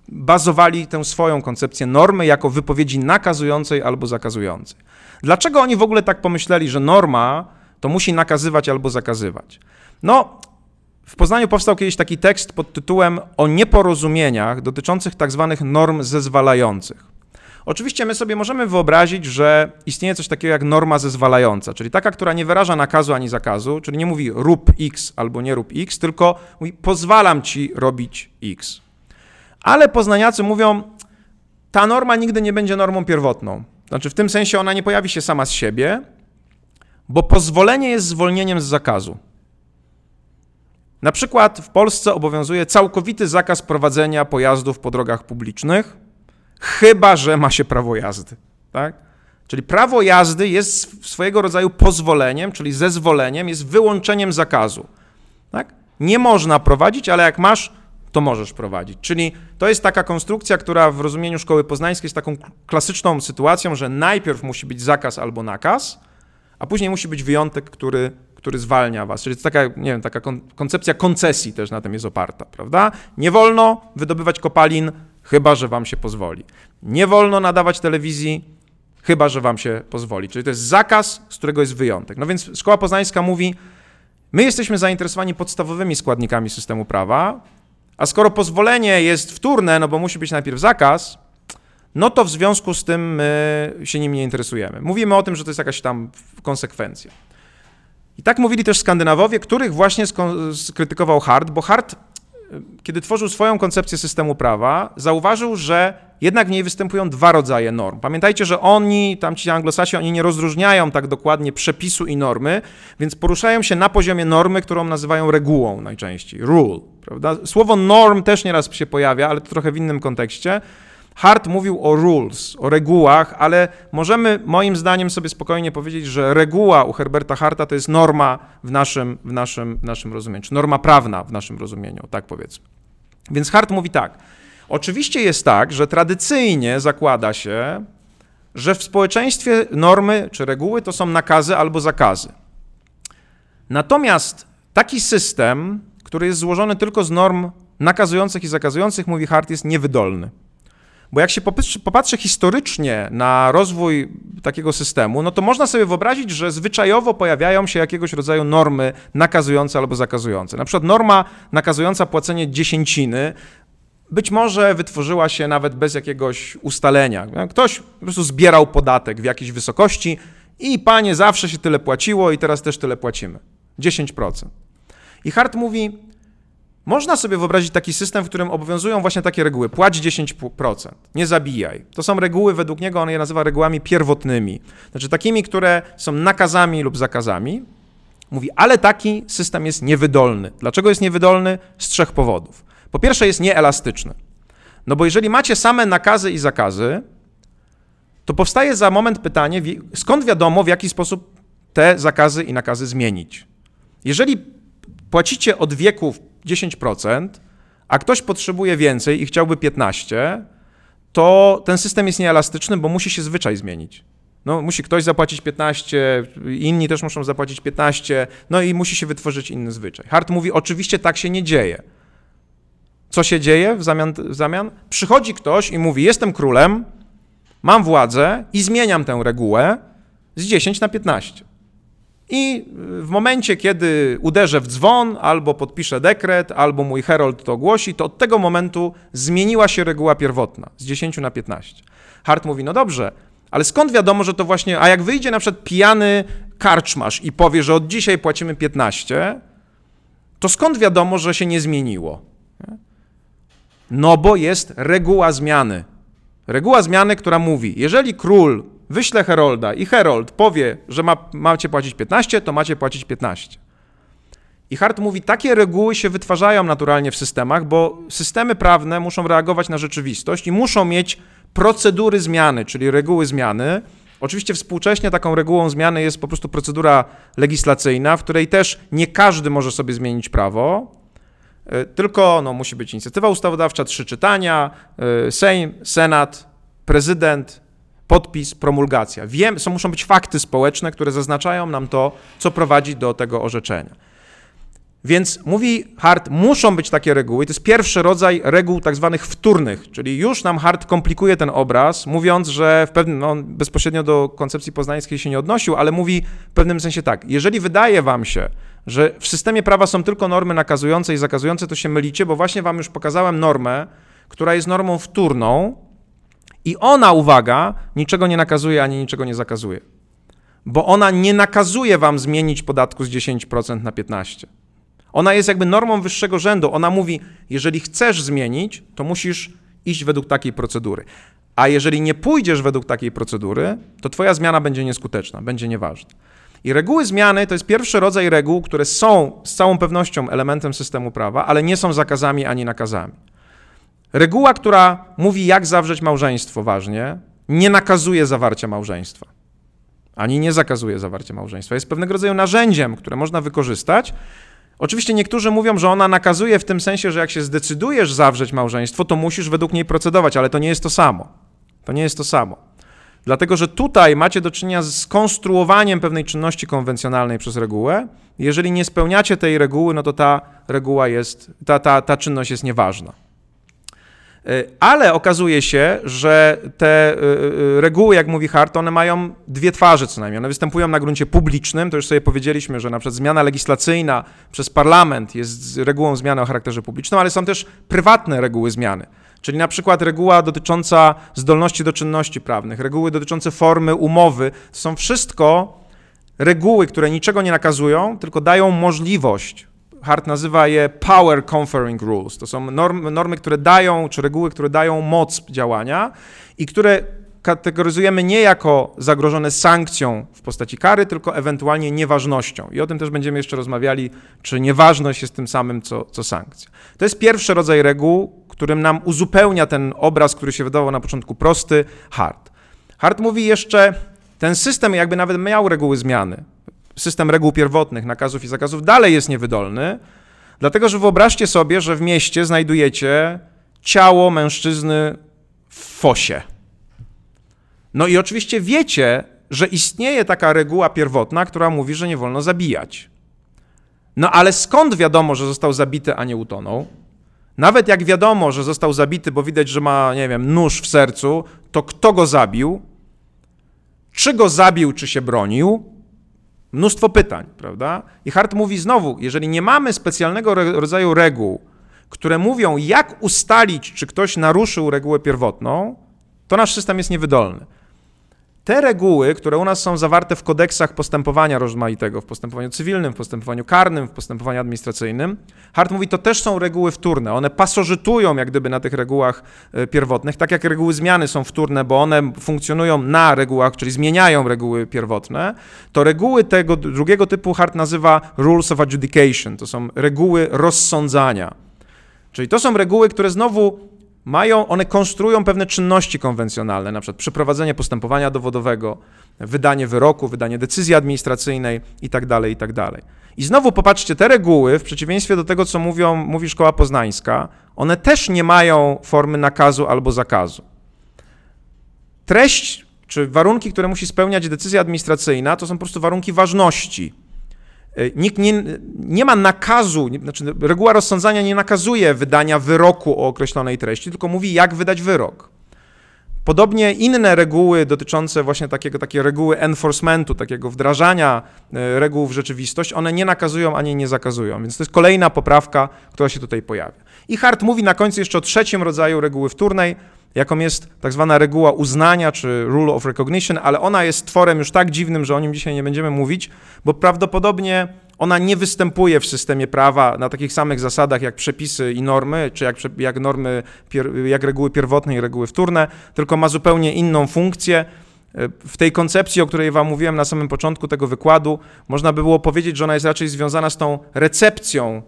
bazowali tę swoją koncepcję normy jako wypowiedzi nakazującej albo zakazującej. Dlaczego oni w ogóle tak pomyśleli, że norma to musi nakazywać albo zakazywać? No, w Poznaniu powstał kiedyś taki tekst pod tytułem o nieporozumieniach dotyczących tak zwanych norm zezwalających. Oczywiście my sobie możemy wyobrazić, że istnieje coś takiego jak norma zezwalająca, czyli taka, która nie wyraża nakazu ani zakazu, czyli nie mówi rób X albo nie rób X, tylko mówi pozwalam ci robić X. Ale poznaniacy mówią, ta norma nigdy nie będzie normą pierwotną. Znaczy, w tym sensie ona nie pojawi się sama z siebie, bo pozwolenie jest zwolnieniem z zakazu. Na przykład w Polsce obowiązuje całkowity zakaz prowadzenia pojazdów po drogach publicznych, chyba że ma się prawo jazdy. Tak? Czyli prawo jazdy jest swojego rodzaju pozwoleniem, czyli zezwoleniem, jest wyłączeniem zakazu. Tak? Nie można prowadzić, ale jak masz, to możesz prowadzić. Czyli to jest taka konstrukcja, która w rozumieniu szkoły poznańskiej jest taką klasyczną sytuacją, że najpierw musi być zakaz albo nakaz, a później musi być wyjątek, który, który zwalnia was. Czyli to taka, nie wiem, taka koncepcja koncesji też na tym jest oparta, prawda? Nie wolno wydobywać kopalin, chyba że wam się pozwoli. Nie wolno nadawać telewizji, chyba że wam się pozwoli. Czyli to jest zakaz, z którego jest wyjątek. No więc Szkoła Poznańska mówi, my jesteśmy zainteresowani podstawowymi składnikami systemu prawa, a skoro pozwolenie jest wtórne, no bo musi być najpierw zakaz, no to w związku z tym my się nim nie interesujemy. Mówimy o tym, że to jest jakaś tam konsekwencja. I tak mówili też Skandynawowie, których właśnie skrytykował Hart, bo Hart, kiedy tworzył swoją koncepcję systemu prawa, zauważył, że jednak w niej występują dwa rodzaje norm. Pamiętajcie, że oni, tam ci anglosasi, oni nie rozróżniają tak dokładnie przepisu i normy, więc poruszają się na poziomie normy, którą nazywają regułą najczęściej, rule. Prawda? Słowo norm też nieraz się pojawia, ale to trochę w innym kontekście. Hart mówił o rules, o regułach, ale możemy moim zdaniem sobie spokojnie powiedzieć, że reguła u Herberta Harta to jest norma w naszym, w naszym, w naszym rozumieniu, czy norma prawna w naszym rozumieniu, tak powiedzmy. Więc Hart mówi tak, Oczywiście jest tak, że tradycyjnie zakłada się, że w społeczeństwie normy czy reguły to są nakazy albo zakazy. Natomiast taki system, który jest złożony tylko z norm nakazujących i zakazujących, mówi Hart, jest niewydolny. Bo jak się popatrzy, popatrzy, historycznie na rozwój takiego systemu, no to można sobie wyobrazić, że zwyczajowo pojawiają się jakiegoś rodzaju normy nakazujące albo zakazujące. Na przykład norma nakazująca płacenie dziesięciny być może wytworzyła się nawet bez jakiegoś ustalenia. Ktoś po prostu zbierał podatek w jakiejś wysokości i panie, zawsze się tyle płaciło i teraz też tyle płacimy. 10%. I Hart mówi, można sobie wyobrazić taki system, w którym obowiązują właśnie takie reguły. Płać 10%, nie zabijaj. To są reguły, według niego on je nazywa regułami pierwotnymi. Znaczy takimi, które są nakazami lub zakazami. Mówi, ale taki system jest niewydolny. Dlaczego jest niewydolny? Z trzech powodów. Po pierwsze, jest nieelastyczny. No bo jeżeli macie same nakazy i zakazy, to powstaje za moment pytanie, skąd wiadomo, w jaki sposób te zakazy i nakazy zmienić. Jeżeli płacicie od wieków 10%, a ktoś potrzebuje więcej i chciałby 15%, to ten system jest nieelastyczny, bo musi się zwyczaj zmienić. No, musi ktoś zapłacić 15, inni też muszą zapłacić 15, no i musi się wytworzyć inny zwyczaj. Hart mówi, oczywiście tak się nie dzieje. Co się dzieje w zamian, w zamian? Przychodzi ktoś i mówi: Jestem królem, mam władzę i zmieniam tę regułę z 10 na 15. I w momencie, kiedy uderzę w dzwon, albo podpiszę dekret, albo mój herold to ogłosi, to od tego momentu zmieniła się reguła pierwotna z 10 na 15. Hart mówi: No dobrze, ale skąd wiadomo, że to właśnie. A jak wyjdzie na przykład pijany karczmasz i powie, że od dzisiaj płacimy 15, to skąd wiadomo, że się nie zmieniło? No bo jest reguła zmiany. Reguła zmiany, która mówi, jeżeli król wyśle herolda i herold powie, że ma, macie płacić 15, to macie płacić 15. I Hart mówi, takie reguły się wytwarzają naturalnie w systemach, bo systemy prawne muszą reagować na rzeczywistość i muszą mieć procedury zmiany, czyli reguły zmiany. Oczywiście współcześnie taką regułą zmiany jest po prostu procedura legislacyjna, w której też nie każdy może sobie zmienić prawo, E, tylko no, musi być inicjatywa ustawodawcza, trzy czytania, e, Sejm, Senat, prezydent, podpis, promulgacja. Wiem, są, muszą być fakty społeczne, które zaznaczają nam to, co prowadzi do tego orzeczenia. Więc mówi Hart, muszą być takie reguły. To jest pierwszy rodzaj reguł tak zwanych wtórnych, czyli już nam Hart komplikuje ten obraz, mówiąc, że w pewnym, no, bezpośrednio do koncepcji poznańskiej się nie odnosił, ale mówi w pewnym sensie tak, jeżeli wydaje wam się, że w systemie prawa są tylko normy nakazujące i zakazujące, to się mylicie, bo właśnie wam już pokazałem normę, która jest normą wtórną i ona, uwaga, niczego nie nakazuje ani niczego nie zakazuje. Bo ona nie nakazuje wam zmienić podatku z 10% na 15%. Ona jest jakby normą wyższego rzędu. Ona mówi, jeżeli chcesz zmienić, to musisz iść według takiej procedury. A jeżeli nie pójdziesz według takiej procedury, to twoja zmiana będzie nieskuteczna, będzie nieważna. I reguły zmiany to jest pierwszy rodzaj reguł, które są z całą pewnością elementem systemu prawa, ale nie są zakazami ani nakazami. Reguła, która mówi, jak zawrzeć małżeństwo, ważnie, nie nakazuje zawarcia małżeństwa. Ani nie zakazuje zawarcia małżeństwa. Jest pewnego rodzaju narzędziem, które można wykorzystać. Oczywiście niektórzy mówią, że ona nakazuje w tym sensie, że jak się zdecydujesz zawrzeć małżeństwo, to musisz według niej procedować, ale to nie jest to samo. To nie jest to samo. Dlatego, że tutaj macie do czynienia z skonstruowaniem pewnej czynności konwencjonalnej przez regułę. Jeżeli nie spełniacie tej reguły, no to ta reguła jest, ta, ta, ta czynność jest nieważna. E, ale okazuje się, że te e, e, reguły, jak mówi Hart, one mają dwie twarze co najmniej. One występują na gruncie publicznym, to już sobie powiedzieliśmy, że na przykład zmiana legislacyjna przez parlament jest regułą zmiany o charakterze publicznym, ale są też prywatne reguły zmiany. Czyli na przykład reguła dotycząca zdolności do czynności prawnych, reguły dotyczące formy umowy, to są wszystko reguły, które niczego nie nakazują, tylko dają możliwość. Hart nazywa je power conferring rules. To są normy, normy, które dają, czy reguły, które dają moc działania i które kategoryzujemy nie jako zagrożone sankcją w postaci kary, tylko ewentualnie nieważnością. I o tym też będziemy jeszcze rozmawiali, czy nieważność jest tym samym, co, co sankcja. To jest pierwszy rodzaj reguł, którym nam uzupełnia ten obraz, który się wydawał na początku prosty, Hart. Hart mówi jeszcze, ten system jakby nawet miał reguły zmiany. System reguł pierwotnych, nakazów i zakazów dalej jest niewydolny, dlatego że wyobraźcie sobie, że w mieście znajdujecie ciało mężczyzny w fosie. No i oczywiście wiecie, że istnieje taka reguła pierwotna, która mówi, że nie wolno zabijać. No ale skąd wiadomo, że został zabity, a nie utonął? Nawet jak wiadomo, że został zabity, bo widać, że ma, nie wiem, nóż w sercu, to kto go zabił? Czy go zabił, czy się bronił? Mnóstwo pytań, prawda? I Hart mówi znowu, jeżeli nie mamy specjalnego rodzaju reguł, które mówią, jak ustalić, czy ktoś naruszył regułę pierwotną, to nasz system jest niewydolny. Te reguły, które u nas są zawarte w kodeksach postępowania rozmaitego, w postępowaniu cywilnym, w postępowaniu karnym, w postępowaniu administracyjnym, Hart mówi, to też są reguły wtórne. One pasożytują jak gdyby na tych regułach e, pierwotnych, tak jak reguły zmiany są wtórne, bo one funkcjonują na regułach, czyli zmieniają reguły pierwotne, to reguły tego drugiego typu Hart nazywa rules of adjudication, to są reguły rozsądzania. Czyli to są reguły, które znowu mają, one konstruują pewne czynności konwencjonalne, na przykład przeprowadzenie postępowania dowodowego, wydanie wyroku, wydanie decyzji administracyjnej itd., tak itd. Tak I znowu popatrzcie, te reguły, w przeciwieństwie do tego, co mówią, mówi szkoła poznańska, one też nie mają formy nakazu albo zakazu. Treść czy warunki, które musi spełniać decyzja administracyjna, to są po prostu warunki ważności nikt nie, nie ma nakazu, znaczy reguła rozsądzania nie nakazuje wydania wyroku o określonej treści, tylko mówi, jak wydać wyrok. Podobnie inne reguły dotyczące właśnie takiego, takie reguły enforcementu, takiego wdrażania e, reguł w rzeczywistość, one nie nakazują ani nie zakazują. Więc to jest kolejna poprawka, która się tutaj pojawia. I Hart mówi na końcu jeszcze o trzecim rodzaju reguły wtórnej, jaką jest tak zwana reguła uznania, czy rule of recognition, ale ona jest tworem już tak dziwnym, że o nim dzisiaj nie będziemy mówić, bo prawdopodobnie ona nie występuje w systemie prawa na takich samych zasadach jak przepisy i normy, czy jak, jak normy, jak reguły pierwotne i reguły wtórne, tylko ma zupełnie inną funkcję. W tej koncepcji, o której Wam mówiłem na samym początku tego wykładu, można by było powiedzieć, że ona jest raczej związana z tą recepcją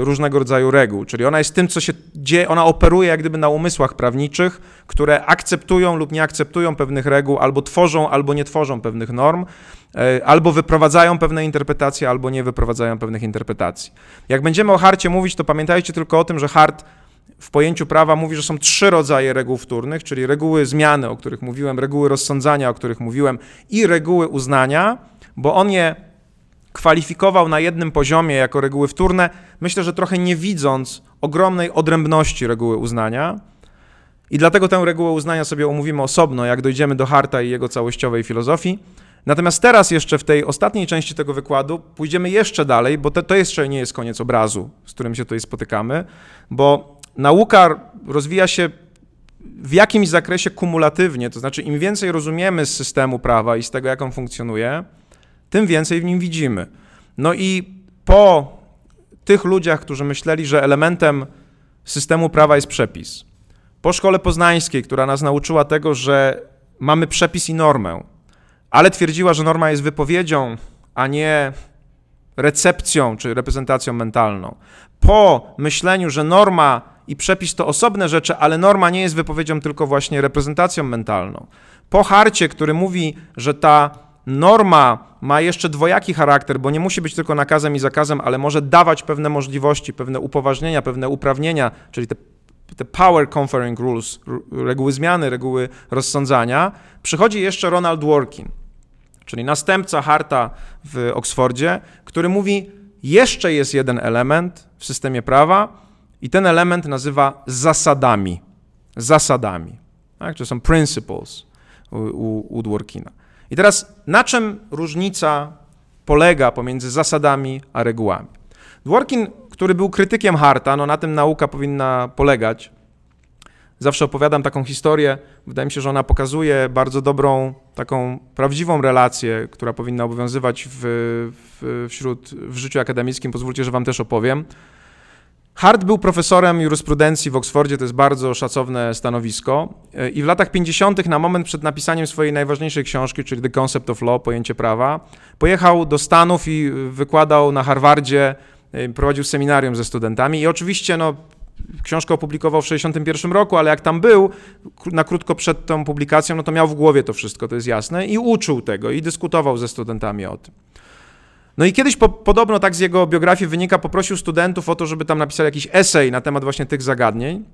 różnego rodzaju reguł, czyli ona jest tym, co się dzieje, ona operuje jak gdyby na umysłach prawniczych, które akceptują lub nie akceptują pewnych reguł, albo tworzą, albo nie tworzą pewnych norm, y, albo wyprowadzają pewne interpretacje, albo nie wyprowadzają pewnych interpretacji. Jak będziemy o harcie mówić, to pamiętajcie tylko o tym, że hart w pojęciu prawa mówi, że są trzy rodzaje reguł wtórnych, czyli reguły zmiany, o których mówiłem, reguły rozsądzania, o których mówiłem, i reguły uznania, bo on je kwalifikował na jednym poziomie jako reguły wtórne, myślę, że trochę nie widząc ogromnej odrębności reguły uznania. I dlatego tę regułę uznania sobie omówimy osobno, jak dojdziemy do Harta i jego całościowej filozofii. Natomiast teraz jeszcze w tej ostatniej części tego wykładu pójdziemy jeszcze dalej, bo to, to jeszcze nie jest koniec obrazu, z którym się tutaj spotykamy, bo nauka rozwija się w jakimś zakresie kumulatywnie, to znaczy im więcej rozumiemy z systemu prawa i z tego, jak on funkcjonuje, tym więcej w nim widzimy. No i po tych ludziach, którzy myśleli, że elementem systemu prawa jest przepis, po szkole poznańskiej, która nas nauczyła tego, że mamy przepis i normę, ale twierdziła, że norma jest wypowiedzią, a nie recepcją czy reprezentacją mentalną. Po myśleniu, że norma i przepis to osobne rzeczy, ale norma nie jest wypowiedzią tylko właśnie reprezentacją mentalną. Po harcie, który mówi, że ta norma ma jeszcze dwojaki charakter, bo nie musi być tylko nakazem i zakazem, ale może dawać pewne możliwości, pewne upoważnienia, pewne uprawnienia, czyli te, te power conferring rules, reguły zmiany, reguły rozsądzania, przychodzi jeszcze Ronald Dworkin, czyli następca Harta w Oksfordzie, który mówi, jeszcze jest jeden element w systemie prawa i ten element nazywa zasadami. Zasadami. Tak? To są principles u, u, u Dworkina. I teraz na czym różnica polega pomiędzy zasadami a regułami? Dworkin, który był krytykiem Harta, no na tym nauka powinna polegać. Zawsze opowiadam taką historię, wydaje mi się, że ona pokazuje bardzo dobrą, taką prawdziwą relację, która powinna obowiązywać w, w, wśród, w życiu akademickim. Pozwólcie, że wam też opowiem. Hart był profesorem jurysprudencji w Oksfordzie, to jest bardzo szacowne stanowisko. I w latach 50., na moment przed napisaniem swojej najważniejszej książki, czyli The Concept of Law, pojęcie prawa, pojechał do Stanów i wykładał na Harvardzie, y, prowadził seminarium ze studentami. I oczywiście, no, książkę opublikował w 1961 roku, ale jak tam był, na krótko przed tą publikacją, no to miał w głowie to wszystko, to jest jasne, i uczył tego, i dyskutował ze studentami o tym. No i kiedyś po, podobno tak z jego biografii wynika, poprosił studentów o to, żeby tam napisali jakiś esej na temat właśnie tych zagadnień,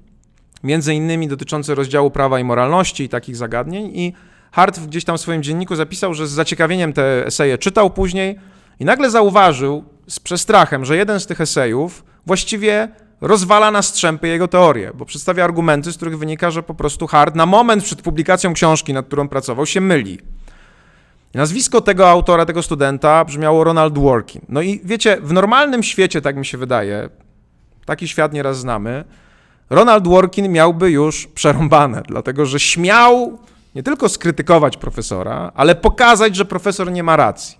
między innymi dotyczący rozdziału prawa i moralności i takich zagadnień i Hart gdzieś tam w swoim dzienniku zapisał, że z zaciekawieniem te eseje czytał później i nagle zauważył z przestrachem, że jeden z tych esejów właściwie rozwala na strzępy jego teorię, bo przedstawia argumenty, z których wynika, że po prostu Hart na moment przed publikacją książki, nad którą pracował, się myli. Nazwisko tego autora, tego studenta brzmiało Ronald Dworkin. No i wiecie, w normalnym świecie, tak mi się wydaje, taki świat nieraz znamy, Ronald Dworkin miałby już przerąbane, dlatego że śmiał nie tylko skrytykować profesora, ale pokazać, że profesor nie ma racji.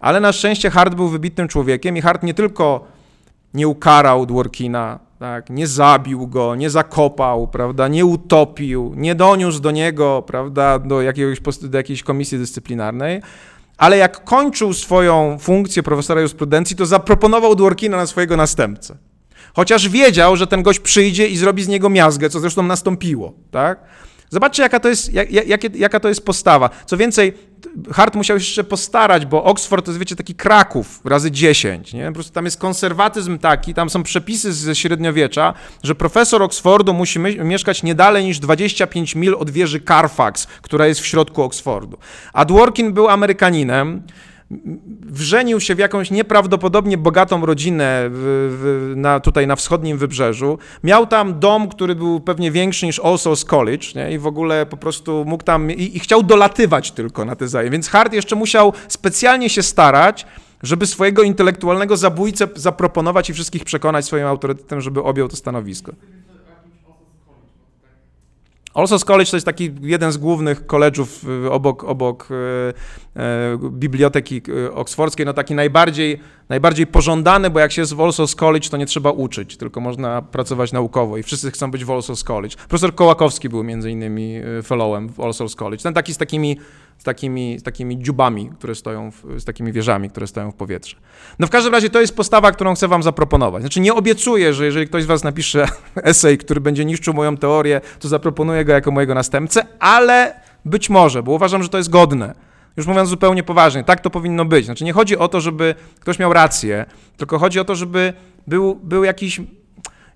Ale na szczęście Hart był wybitnym człowiekiem i Hart nie tylko nie ukarał Dworkina, tak, nie zabił go, nie zakopał, prawda, nie utopił, nie doniósł do niego, prawda, do, jakiegoś, do jakiejś komisji dyscyplinarnej, ale jak kończył swoją funkcję profesora jurysprudencji, to zaproponował Dworkina na swojego następcę. Chociaż wiedział, że ten gość przyjdzie i zrobi z niego miazgę, co zresztą nastąpiło, tak? Zobaczcie, jaka to jest, jak, jak, jaka to jest postawa. Co więcej, Hart musiał jeszcze postarać, bo Oxford to jest, wiecie, taki Kraków razy 10, nie? Po prostu tam jest konserwatyzm taki, tam są przepisy ze średniowiecza, że profesor Oxfordu musi mieszkać nie dalej niż 25 mil od wieży Carfax, która jest w środku Oxfordu. A Dworkin był Amerykaninem, wrzenił się w jakąś nieprawdopodobnie bogatą rodzinę w, w, na, tutaj na wschodnim wybrzeżu. Miał tam dom, który był pewnie większy niż Souls College nie? i w ogóle po prostu mógł tam i, i chciał dolatywać tylko na te zajęcia. Więc Hart jeszcze musiał specjalnie się starać, żeby swojego intelektualnego zabójcę zaproponować i wszystkich przekonać swoim autorytetem, żeby objął to stanowisko. Olsos College to jest taki jeden z głównych koledżów y, obok, obok e, e, biblioteki y, oksfordzkiej, no taki najbardziej, najbardziej pożądany, bo jak się jest w Olsos College, to nie trzeba uczyć, tylko można pracować naukowo i wszyscy chcą być w Olsos College. Profesor Kołakowski był między innymi fellowem w Olsos College. Ten taki z takimi z takimi, z takimi dziubami, które stoją, w, z takimi wieżami, które stoją w powietrze. No w każdym razie to jest postawa, którą chcę wam zaproponować. Znaczy nie obiecuję, że jeżeli ktoś z was napisze esej, który będzie niszczył moją teorię, to zaproponuję go jako mojego następcę, ale być może, bo uważam, że to jest godne. Już mówiąc zupełnie poważnie, tak to powinno być. Znaczy nie chodzi o to, żeby ktoś miał rację, tylko chodzi o to, żeby był, był jakiś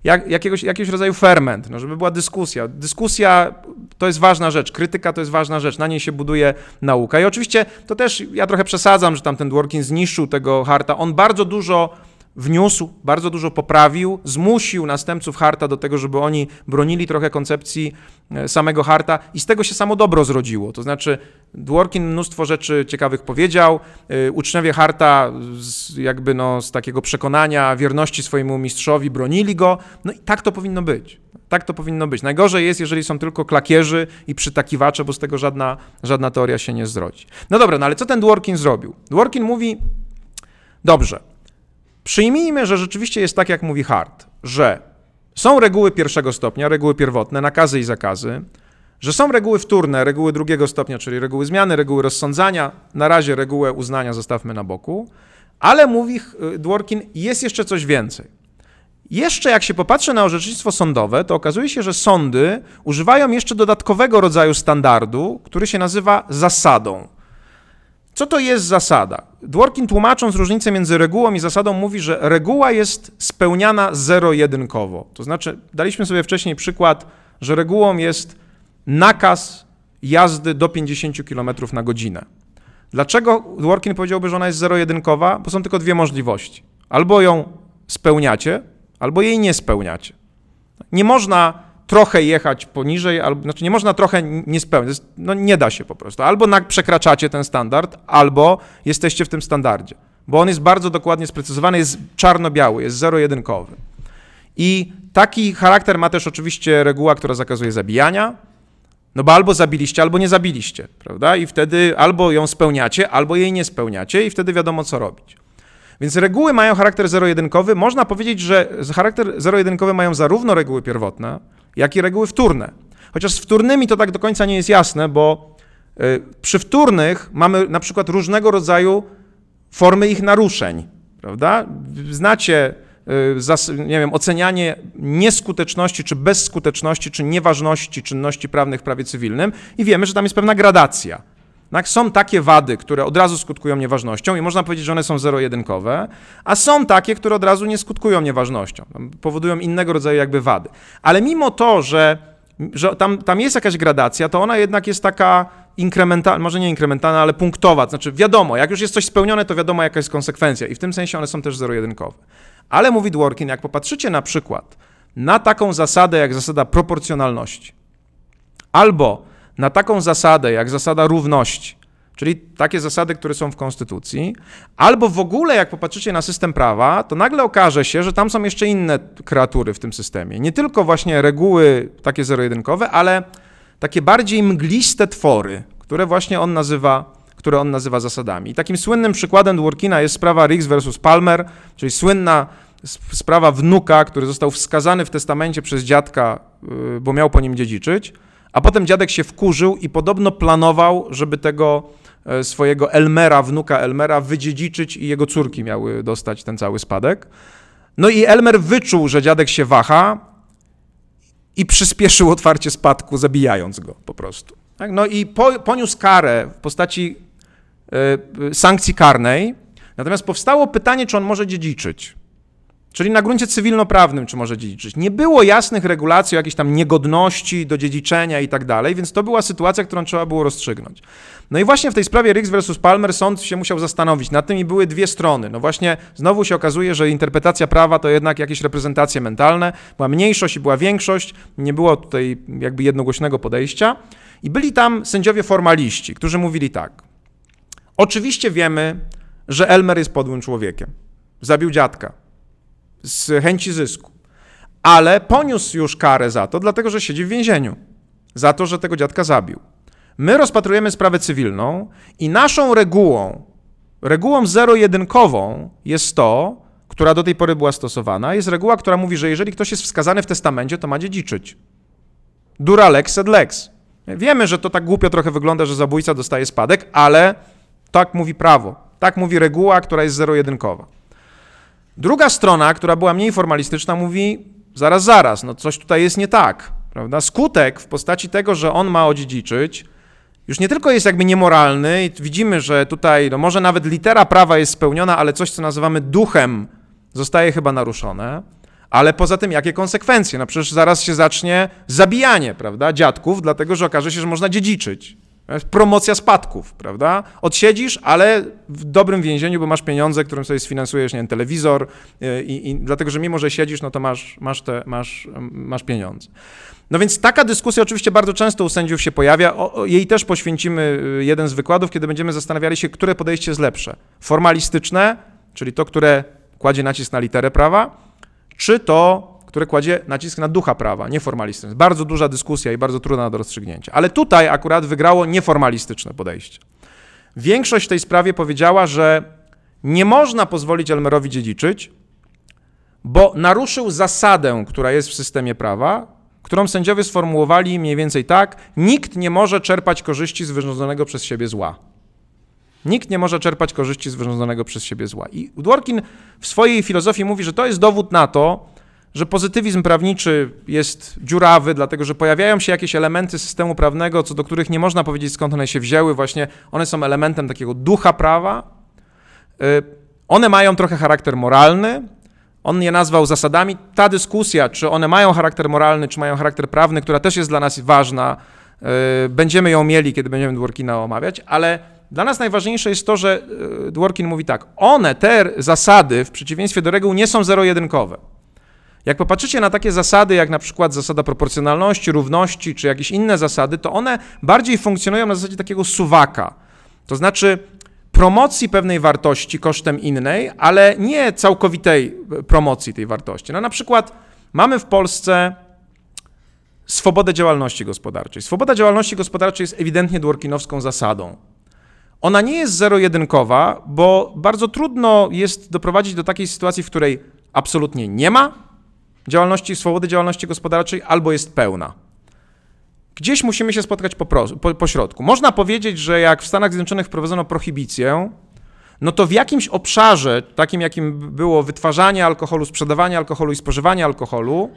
jak, jakiegoś, jakiegoś rodzaju ferment, no, żeby była dyskusja. Dyskusja to jest ważna rzecz, krytyka to jest ważna rzecz, na niej się buduje nauka. I oczywiście to też, ja trochę przesadzam, że tam ten Dworkin zniszczył tego Harta. On bardzo dużo wniósł, bardzo dużo poprawił, zmusił następców Harta do tego, żeby oni bronili trochę koncepcji e, samego Harta i z tego się samo dobro zrodziło. To znaczy Dworkin mnóstwo rzeczy ciekawych powiedział, e, uczniowie Harta z, jakby no, z takiego przekonania wierności swojemu mistrzowi bronili go, no i tak to powinno być. Tak to powinno być. Najgorzej jest, jeżeli są tylko klakierzy i przytakiwacze, bo z tego żadna, żadna teoria się nie zrodzi. No dobra, no ale co ten Dworkin zrobił? Dworkin mówi, dobrze, Przyjmijmy, że rzeczywiście jest tak, jak mówi Hart, że są reguły pierwszego stopnia, reguły pierwotne, nakazy i zakazy, że są reguły wtórne, reguły drugiego stopnia, czyli reguły zmiany, reguły rozsądzania, na razie regułę uznania zostawmy na boku, ale mówi Dworkin, jest jeszcze coś więcej. Jeszcze jak się popatrzy na orzecznictwo sądowe, to okazuje się, że sądy używają jeszcze dodatkowego rodzaju standardu, który się nazywa zasadą. Co to jest zasada? Dworkin tłumacząc różnicę między regułą i zasadą mówi, że reguła jest spełniana zero-jedynkowo. To znaczy, daliśmy sobie wcześniej przykład, że regułą jest nakaz jazdy do 50 km na godzinę. Dlaczego Dworkin powiedziałby, że ona jest zero-jedynkowa? Bo są tylko dwie możliwości. Albo ją spełniacie, albo jej nie spełniacie. Nie można trochę jechać poniżej, albo, znaczy nie można trochę nie spełniać. No nie da się po prostu. Albo przekraczacie ten standard, albo jesteście w tym standardzie. Bo on jest bardzo dokładnie sprecyzowany, jest czarno-biały, jest zero-jedynkowy. I taki charakter ma też oczywiście reguła, która zakazuje zabijania, no bo albo zabiliście, albo nie zabiliście, prawda? I wtedy albo ją spełniacie, albo jej nie spełniacie i wtedy wiadomo, co robić. Więc reguły mają charakter zero-jedynkowy. Można powiedzieć, że charakter zero-jedynkowy mają zarówno reguły pierwotne, jak i reguły wtórne. Chociaż z wtórnymi to tak do końca nie jest jasne, bo y, przy wtórnych mamy na przykład różnego rodzaju formy ich naruszeń, prawda? Znacie Y, nie wiem, ocenianie nieskuteczności, czy bezskuteczności, czy nieważności czynności prawnych w prawie cywilnym i wiemy, że tam jest pewna gradacja. Tak? Są takie wady, które od razu skutkują nieważnością i można powiedzieć, że one są zero-jedynkowe, a są takie, które od razu nie skutkują nieważnością, powodują innego rodzaju jakby wady. Ale mimo to, że, że tam, tam jest jakaś gradacja, to ona jednak jest taka inkrementalna, może nie inkrementalna, ale punktowa, to znaczy wiadomo, jak już jest coś spełnione, to wiadomo jaka jest konsekwencja i w tym sensie one są też zero-jedynkowe. Ale mówi Dworkin, jak popatrzycie na przykład na taką zasadę jak zasada proporcjonalności, albo na taką zasadę jak zasada równości, czyli takie zasady, które są w Konstytucji, albo w ogóle jak popatrzycie na system prawa, to nagle okaże się, że tam są jeszcze inne kreatury w tym systemie. Nie tylko właśnie reguły takie zero-jedynkowe, ale takie bardziej mgliste twory, które właśnie on nazywa które on nazywa zasadami. I takim słynnym przykładem Dworkina jest sprawa Riggs versus Palmer, czyli słynna sprawa wnuka, który został wskazany w testamencie przez dziadka, y, bo miał po nim dziedziczyć, a potem dziadek się wkurzył i podobno planował, żeby tego e, swojego Elmera, wnuka Elmera, wydziedziczyć i jego córki miały dostać ten cały spadek. No i Elmer wyczuł, że dziadek się waha i przyspieszył otwarcie spadku, zabijając go po prostu. Tak? No i po, poniósł karę w postaci y, sankcji karnej, natomiast powstało pytanie, czy on może dziedziczyć. Czyli na gruncie cywilnoprawnym, czy może dziedziczyć. Nie było jasnych regulacji o jakiejś tam niegodności do dziedziczenia i tak dalej, więc to była sytuacja, którą trzeba było rozstrzygnąć. No i właśnie w tej sprawie Riggs versus Palmer sąd się musiał zastanowić nad tym i były dwie strony. No właśnie znowu się okazuje, że interpretacja prawa to jednak jakieś reprezentacje mentalne. Była mniejszość i była większość, nie było tutaj jakby jednogłośnego podejścia. I byli tam sędziowie formaliści, którzy mówili tak. Oczywiście wiemy, że Elmer jest podłym człowiekiem. Zabił dziadka z chęci zysku. Ale poniósł już karę za to, dlatego że siedzi w więzieniu. Za to, że tego dziadka zabił. My rozpatrujemy sprawę cywilną i naszą regułą, regułą zero-jedynkową jest to, która do tej pory była stosowana, jest reguła, która mówi, że jeżeli ktoś jest wskazany w testamencie, to ma dziedziczyć. Dura lex sed lex. Wiemy, że to tak głupio trochę wygląda, że zabójca dostaje spadek, ale tak mówi prawo. Tak mówi reguła, która jest zero-jedynkowa. Druga strona, która była mniej formalistyczna, mówi: zaraz, zaraz, no coś tutaj jest nie tak. Prawda? Skutek w postaci tego, że on ma odziedziczyć, już nie tylko jest jakby niemoralny, widzimy, że tutaj, no może nawet litera prawa jest spełniona, ale coś, co nazywamy duchem, zostaje chyba naruszone. Ale poza tym, jakie konsekwencje? No przecież zaraz się zacznie zabijanie, prawda, dziadków, dlatego że okaże się, że można dziedziczyć. Promocja spadków, prawda? Odsiedzisz, ale w dobrym więzieniu, bo masz pieniądze, którym sobie sfinansujesz, nie wiem, telewizor y, i, i dlatego, że mimo, że siedzisz, no to masz, masz, te, masz, masz pieniądze. No więc taka dyskusja oczywiście bardzo często u sędziów się pojawia. O, jej też poświęcimy y, jeden z wykładów, kiedy będziemy zastanawiali się, które podejście jest lepsze. Formalistyczne, czyli to, które kładzie nacisk na literę prawa, czy to które kładzie nacisk na ducha prawa, nieformalistyczne. Bardzo duża dyskusja i bardzo trudna do rozstrzygnięcia. Ale tutaj akurat wygrało nieformalistyczne podejście. Większość w tej sprawie powiedziała, że nie można pozwolić Elmerowi dziedziczyć, bo naruszył zasadę, która jest w systemie prawa, którą sędziowie sformułowali mniej więcej tak: nikt nie może czerpać korzyści z wyrządzonego przez siebie zła. Nikt nie może czerpać korzyści z wyrządzonego przez siebie zła. I Dworkin w swojej filozofii mówi, że to jest dowód na to, że pozytywizm prawniczy jest dziurawy, dlatego że pojawiają się jakieś elementy systemu prawnego, co do których nie można powiedzieć skąd one się wzięły, właśnie one są elementem takiego ducha prawa. Y, one mają trochę charakter moralny, on je nazwał zasadami. Ta dyskusja, czy one mają charakter moralny, czy mają charakter prawny, która też jest dla nas ważna, y, będziemy ją mieli, kiedy będziemy Dworkina omawiać, ale dla nas najważniejsze jest to, że y, Dworkin mówi tak, one, te zasady, w przeciwieństwie do reguł, nie są zero-jedynkowe. Jak popatrzycie na takie zasady, jak na przykład zasada proporcjonalności, równości, czy jakieś inne zasady, to one bardziej funkcjonują na zasadzie takiego suwaka. To znaczy promocji pewnej wartości kosztem innej, ale nie całkowitej promocji tej wartości. No na przykład mamy w Polsce swobodę działalności gospodarczej. Swoboda działalności gospodarczej jest ewidentnie dworkinowską zasadą. Ona nie jest zero-jedynkowa, bo bardzo trudno jest doprowadzić do takiej sytuacji, w której absolutnie nie ma działalności, swobody działalności gospodarczej, albo jest pełna. Gdzieś musimy się spotkać po, po, po środku. Można powiedzieć, że jak w Stanach Zjednoczonych wprowadzono prohibicję, no to w jakimś obszarze, takim jakim było wytwarzanie alkoholu, sprzedawanie alkoholu i spożywanie alkoholu,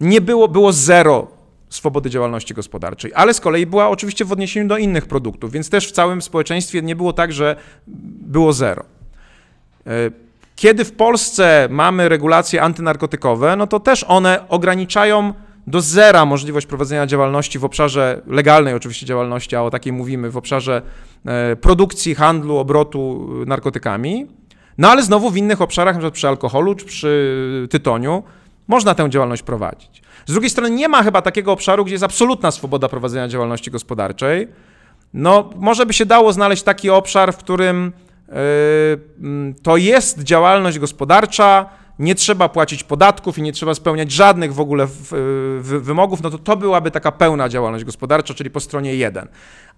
nie było, było zero swobody działalności gospodarczej, ale z kolei była oczywiście w odniesieniu do innych produktów, więc też w całym społeczeństwie nie było tak, że było zero. E, kiedy w Polsce mamy regulacje antynarkotykowe, no to też one ograniczają do zera możliwość prowadzenia działalności w obszarze legalnej oczywiście działalności, a o takiej mówimy, w obszarze e, produkcji, handlu, obrotu narkotykami. No ale znowu w innych obszarach, np. przy alkoholu czy przy tytoniu, można tę działalność prowadzić. Z drugiej strony nie ma chyba takiego obszaru, gdzie jest absolutna swoboda prowadzenia działalności gospodarczej. No, może by się dało znaleźć taki obszar, w którym to jest działalność gospodarcza, nie trzeba płacić podatków i nie trzeba spełniać żadnych w ogóle wymogów, no to to byłaby taka pełna działalność gospodarcza, czyli po stronie 1.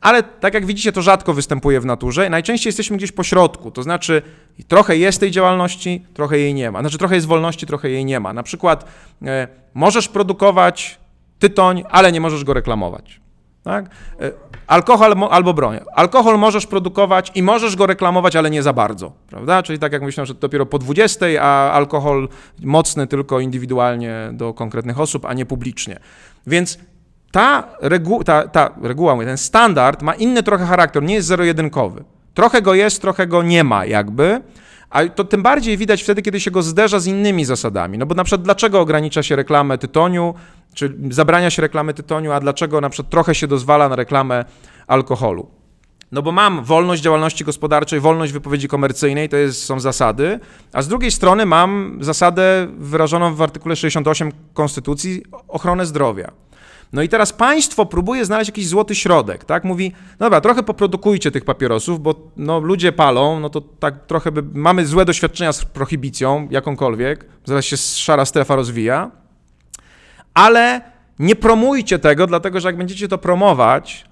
Ale tak jak widzicie, to rzadko występuje w naturze. Najczęściej jesteśmy gdzieś po środku, to znaczy trochę jest tej działalności, trochę jej nie ma. Znaczy trochę jest wolności, trochę jej nie ma. Na przykład e, możesz produkować tytoń, ale nie możesz go reklamować. Tak? E, alkohol albo broń. Alkohol możesz produkować i możesz go reklamować, ale nie za bardzo, prawda? Czyli tak jak myślałem, że dopiero po 20, a alkohol mocny tylko indywidualnie do konkretnych osób, a nie publicznie. Więc ta, regu ta, ta reguła, ten standard ma inny trochę charakter, nie jest zero-jedynkowy. Trochę go jest, trochę go nie ma jakby, a to tym bardziej widać wtedy, kiedy się go zderza z innymi zasadami. No bo na przykład dlaczego ogranicza się reklamę tytoniu, czy zabrania się reklamy tytoniu, a dlaczego na przykład trochę się dozwala na reklamę alkoholu? No bo mam wolność działalności gospodarczej, wolność wypowiedzi komercyjnej, to jest, są zasady, a z drugiej strony mam zasadę wyrażoną w artykule 68 Konstytucji ochronę zdrowia. No i teraz państwo próbuje znaleźć jakiś złoty środek, tak? Mówi, no dobra, trochę poprodukujcie tych papierosów, bo no, ludzie palą, no to tak trochę by, mamy złe doświadczenia z prohibicją, jakąkolwiek, zaraz się szara strefa rozwija, ale nie promujcie tego, dlatego że jak będziecie to promować,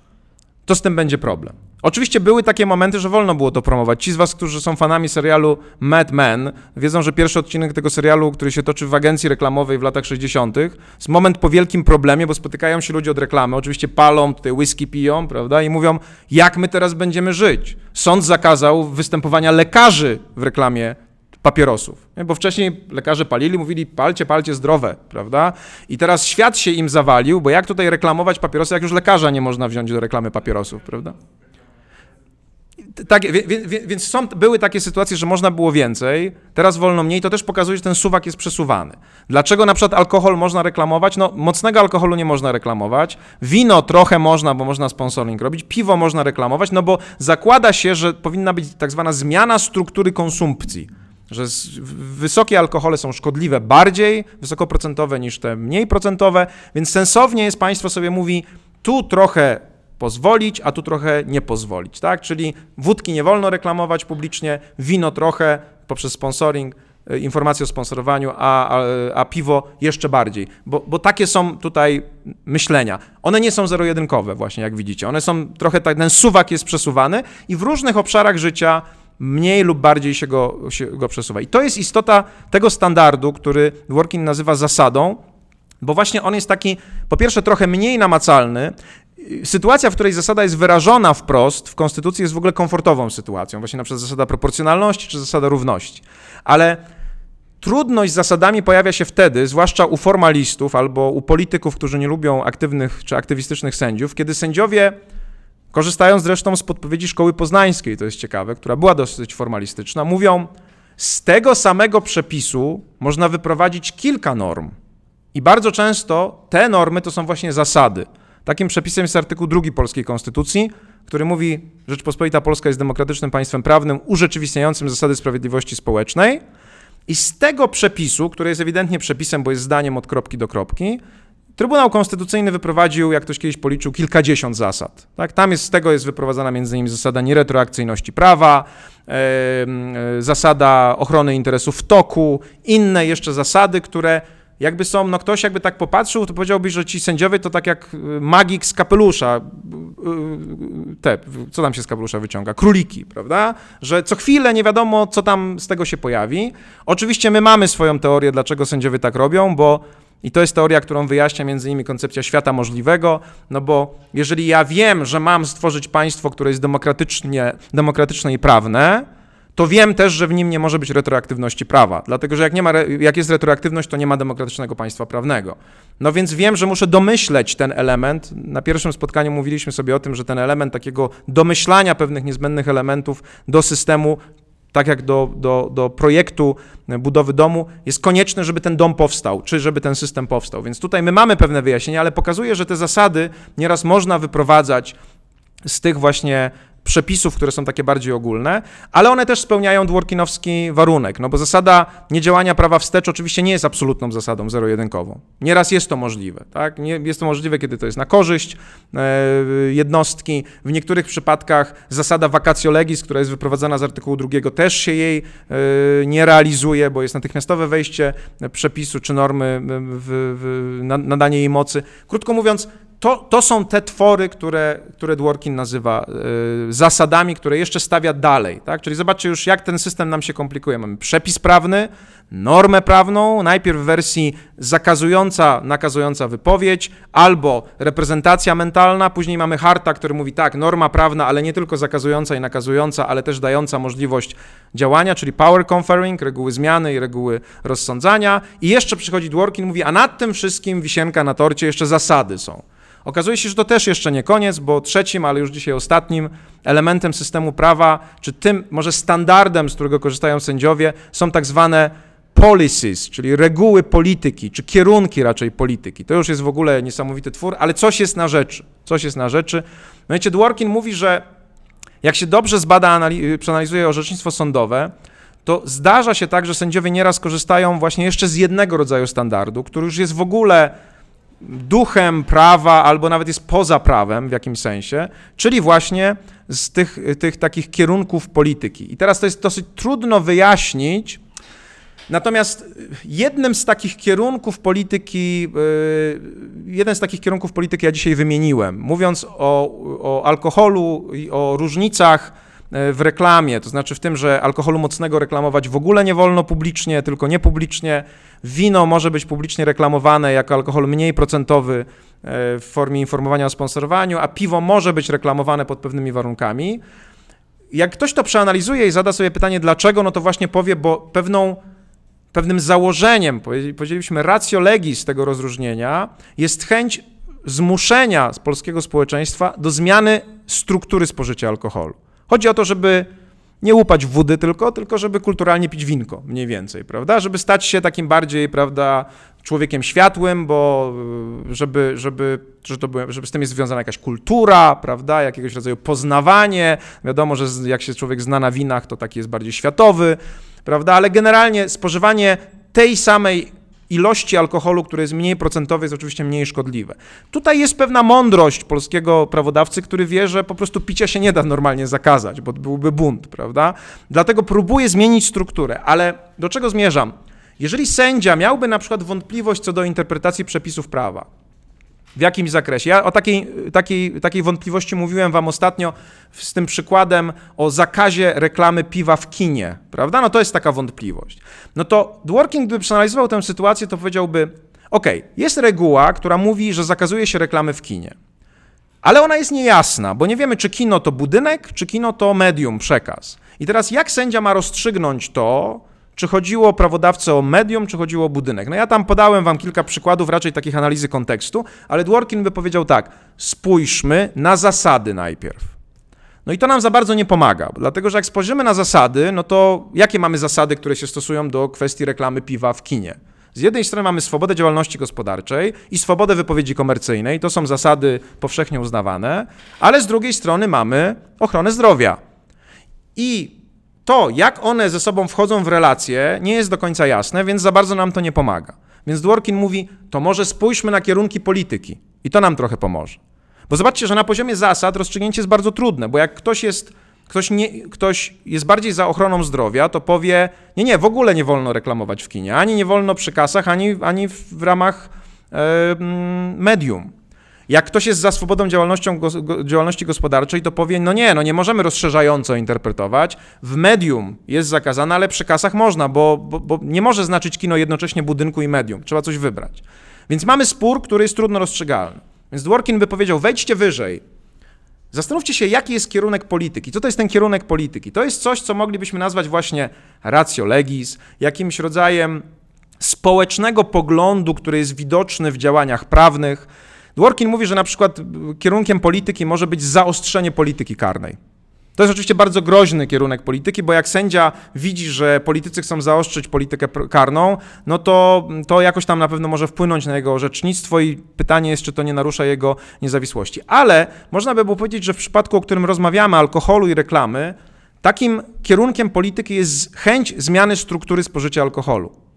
to z tym będzie problem. Oczywiście były takie momenty, że wolno było to promować. Ci z Was, którzy są fanami serialu Mad Men, wiedzą, że pierwszy odcinek tego serialu, który się toczy w agencji reklamowej w latach 60., jest moment po wielkim problemie, bo spotykają się ludzie od reklamy, oczywiście palą, tutaj whisky piją, prawda, i mówią, jak my teraz będziemy żyć. Sąd zakazał występowania lekarzy w reklamie papierosów. Bo wcześniej lekarze palili, mówili palcie, palcie zdrowe, prawda? I teraz świat się im zawalił, bo jak tutaj reklamować papierosy, jak już lekarza nie można wziąć do reklamy papierosów, prawda? Tak, więc są, były takie sytuacje, że można było więcej, teraz wolno mniej, to też pokazuje, że ten suwak jest przesuwany. Dlaczego na przykład alkohol można reklamować? No, mocnego alkoholu nie można reklamować, wino trochę można, bo można sponsoring robić, piwo można reklamować, no bo zakłada się, że powinna być tak zwana zmiana struktury konsumpcji że wysokie alkohole są szkodliwe bardziej wysokoprocentowe niż te mniej procentowe, więc sensownie jest państwo sobie mówi, tu trochę pozwolić, a tu trochę nie pozwolić, tak? Czyli wódki nie wolno reklamować publicznie, wino trochę poprzez sponsoring, e, informacje o sponsorowaniu, a, a, a piwo jeszcze bardziej, bo, bo takie są tutaj myślenia. One nie są zero-jedynkowe właśnie, jak widzicie. One są trochę tak, ten suwak jest przesuwany i w różnych obszarach życia mniej lub bardziej się go, się go przesuwa. I to jest istota tego standardu, który Dworkin nazywa zasadą, bo właśnie on jest taki, po pierwsze, trochę mniej namacalny. Sytuacja, w której zasada jest wyrażona wprost w Konstytucji, jest w ogóle komfortową sytuacją, właśnie na przykład zasada proporcjonalności czy zasada równości. Ale Trudność z zasadami pojawia się wtedy, zwłaszcza u formalistów albo u polityków, którzy nie lubią aktywnych czy aktywistycznych sędziów, kiedy sędziowie, korzystając zresztą z podpowiedzi szkoły poznańskiej, to jest ciekawe, która była dosyć formalistyczna, mówią, z tego samego przepisu można wyprowadzić kilka norm. I bardzo często te normy to są właśnie zasady. Takim przepisem jest artykuł 2 polskiej konstytucji, który mówi, Rzeczpospolita Polska jest demokratycznym państwem prawnym urzeczywistniającym zasady sprawiedliwości społecznej. I z tego przepisu, który jest ewidentnie przepisem, bo jest zdaniem od kropki do kropki, Trybunał Konstytucyjny wyprowadził, jak ktoś kiedyś policzył, kilkadziesiąt zasad. Tak? Tam jest, z tego jest wyprowadzana m.in. zasada nieretroakcyjności prawa, e, e, zasada ochrony interesów w toku, inne jeszcze zasady, które jakby są, no ktoś jakby tak popatrzył, to powiedziałby, że ci sędziowie to tak jak y, magik z kapelusza, y, y, te, co tam się z kapelusza wyciąga? Króliki, prawda? Że co chwilę nie wiadomo, co tam z tego się pojawi. Oczywiście my mamy swoją teorię, dlaczego sędziowie tak robią, bo i to jest teoria, którą wyjaśnia między innymi koncepcja świata możliwego, no bo jeżeli ja wiem, że mam stworzyć państwo, które jest demokratycznie, demokratyczne i prawne, to wiem też, że w nim nie może być retroaktywności prawa, dlatego że jak, nie ma, jak jest retroaktywność, to nie ma demokratycznego państwa prawnego. No więc wiem, że muszę domyśleć ten element. Na pierwszym spotkaniu mówiliśmy sobie o tym, że ten element takiego domyślania pewnych niezbędnych elementów do systemu tak jak do, do, do projektu budowy domu, jest konieczne, żeby ten dom powstał, czy żeby ten system powstał. Więc tutaj my mamy pewne wyjaśnienia, ale pokazuje, że te zasady nieraz można wyprowadzać z tych właśnie przepisów, które są takie bardziej ogólne, ale one też spełniają dworkinowski warunek, no bo zasada niedziałania prawa wstecz oczywiście nie jest absolutną zasadą zero-jedynkową. Nieraz jest to możliwe, tak? Nie, jest to możliwe, kiedy to jest na korzyść e, jednostki. W niektórych przypadkach zasada vacatio legis, która jest wyprowadzana z artykułu drugiego, też się jej e, nie realizuje, bo jest natychmiastowe wejście przepisu czy normy w, w nadanie jej mocy. Krótko mówiąc, to, to są te twory, które, które Dworkin nazywa y, zasadami, które jeszcze stawia dalej. Tak? Czyli zobaczcie już, jak ten system nam się komplikuje. Mamy przepis prawny, normę prawną, najpierw w wersji zakazująca, nakazująca wypowiedź, albo reprezentacja mentalna, później mamy harta, który mówi tak, norma prawna, ale nie tylko zakazująca i nakazująca, ale też dająca możliwość działania, czyli power conferring, reguły zmiany i reguły rozsądzania. I jeszcze przychodzi Dworkin, mówi, a nad tym wszystkim wisienka na torcie jeszcze zasady są. Okazuje się, że to też jeszcze nie koniec, bo trzecim, ale już dzisiaj ostatnim elementem systemu prawa, czy tym może standardem, z którego korzystają sędziowie, są tak zwane policies, czyli reguły polityki, czy kierunki raczej polityki. To już jest w ogóle niesamowity twór, ale coś jest na rzeczy. Coś jest na rzeczy. Mianowicie Dworkin mówi, że jak się dobrze zbada, przeanalizuje orzecznictwo sądowe, to zdarza się tak, że sędziowie nieraz korzystają właśnie jeszcze z jednego rodzaju standardu, który już jest w ogóle duchem prawa, albo nawet jest poza prawem w jakimś sensie, czyli właśnie z tych, tych takich kierunków polityki. I teraz to jest dosyć trudno wyjaśnić, Natomiast jednym z takich kierunków polityki, y, jeden z takich kierunków polityki ja dzisiaj wymieniłem, mówiąc o, o alkoholu i o różnicach w reklamie, to znaczy w tym, że alkoholu mocnego reklamować w ogóle nie wolno publicznie, tylko niepublicznie. Wino może być publicznie reklamowane jako alkohol mniej procentowy e, w formie informowania o sponsorowaniu, a piwo może być reklamowane pod pewnymi warunkami. Jak ktoś to przeanalizuje i zada sobie pytanie dlaczego, no to właśnie powie, bo pewną pewnym założeniem, powiedzieliśmy ratio legis tego rozróżnienia, jest chęć zmuszenia polskiego społeczeństwa do zmiany struktury spożycia alkoholu. Chodzi o to, żeby nie łupać wody tylko, tylko żeby kulturalnie pić winko, mniej więcej, prawda? Żeby stać się takim bardziej, prawda, człowiekiem światłym, bo y, żeby, żeby, że to, żeby z tym jest związana jakaś kultura, prawda, jakiegoś rodzaju poznawanie. Wiadomo, że jak się człowiek zna na winach, to taki jest bardziej światowy, prawda, ale generalnie spożywanie tej samej ilości alkoholu, który jest mniej procentowy, jest oczywiście mniej szkodliwe. Tutaj jest pewna mądrość polskiego prawodawcy, który wie, że po prostu picia się nie da normalnie zakazać, bo byłby bunt, prawda? Dlatego próbuje zmienić strukturę, ale do czego zmierzam? Jeżeli sędzia miałby na przykład wątpliwość co do interpretacji przepisów prawa, w jakimś zakresie. Ja o takiej, takiej, takiej wątpliwości mówiłem wam ostatnio z tym przykładem o zakazie reklamy piwa w kinie, prawda? No to jest taka wątpliwość. No to Dworkin, gdyby przeanalizował tę sytuację, to powiedziałby, ok, jest reguła, która mówi, że zakazuje się reklamy w kinie. Ale ona jest niejasna, bo nie wiemy, czy kino to budynek, czy kino to medium, przekaz. I teraz jak sędzia ma rozstrzygnąć to, czy chodziło prawodawcę o medium, czy chodziło o budynek. No ja tam podałem wam kilka przykładów raczej takich analizy kontekstu, ale Dworkin by powiedział tak, spójrzmy na zasady najpierw. No i to nam za bardzo nie pomaga, dlatego że jak spojrzymy na zasady, no to jakie mamy zasady, które się stosują do kwestii reklamy piwa w kinie? Z jednej strony mamy swobodę działalności gospodarczej i swobodę wypowiedzi komercyjnej, to są zasady powszechnie uznawane, ale z drugiej strony mamy ochronę zdrowia. I to, jak one ze sobą wchodzą w relacje, nie jest do końca jasne, więc za bardzo nam to nie pomaga. Więc Dworkin mówi, to może spójrzmy na kierunki polityki i to nam trochę pomoże. Bo zobaczcie, że na poziomie zasad rozstrzygnięcie jest bardzo trudne, bo jak ktoś jest ktoś, nie, ktoś jest bardziej za ochroną zdrowia, to powie, nie, nie, w ogóle nie wolno reklamować w kinie, ani nie wolno przy kasach, ani, ani w ramach e, medium. Jak ktoś jest za swobodą działalnością, działalności gospodarczej, to powie, no nie, no nie możemy rozszerzająco interpretować. W medium jest zakazane, ale przy kasach można, bo, bo, bo nie może znaczyć kino jednocześnie budynku i medium. Trzeba coś wybrać. Więc mamy spór, który jest trudno rozstrzygalny. Więc Dworkin by powiedział, wejdźcie wyżej, Zastanówcie się, jaki jest kierunek polityki. Co to jest ten kierunek polityki? To jest coś, co moglibyśmy nazwać właśnie ratio legis, jakimś rodzajem społecznego poglądu, który jest widoczny w działaniach prawnych. Dworkin mówi, że na przykład kierunkiem polityki może być zaostrzenie polityki karnej. To jest oczywiście bardzo groźny kierunek polityki, bo jak sędzia widzi, że politycy chcą zaostrzyć politykę karną, no to to jakoś tam na pewno może wpłynąć na jego orzecznictwo i pytanie jest, czy to nie narusza jego niezawisłości. Ale można by było powiedzieć, że w przypadku, o którym rozmawiamy, alkoholu i reklamy, takim kierunkiem polityki jest chęć zmiany struktury spożycia alkoholu.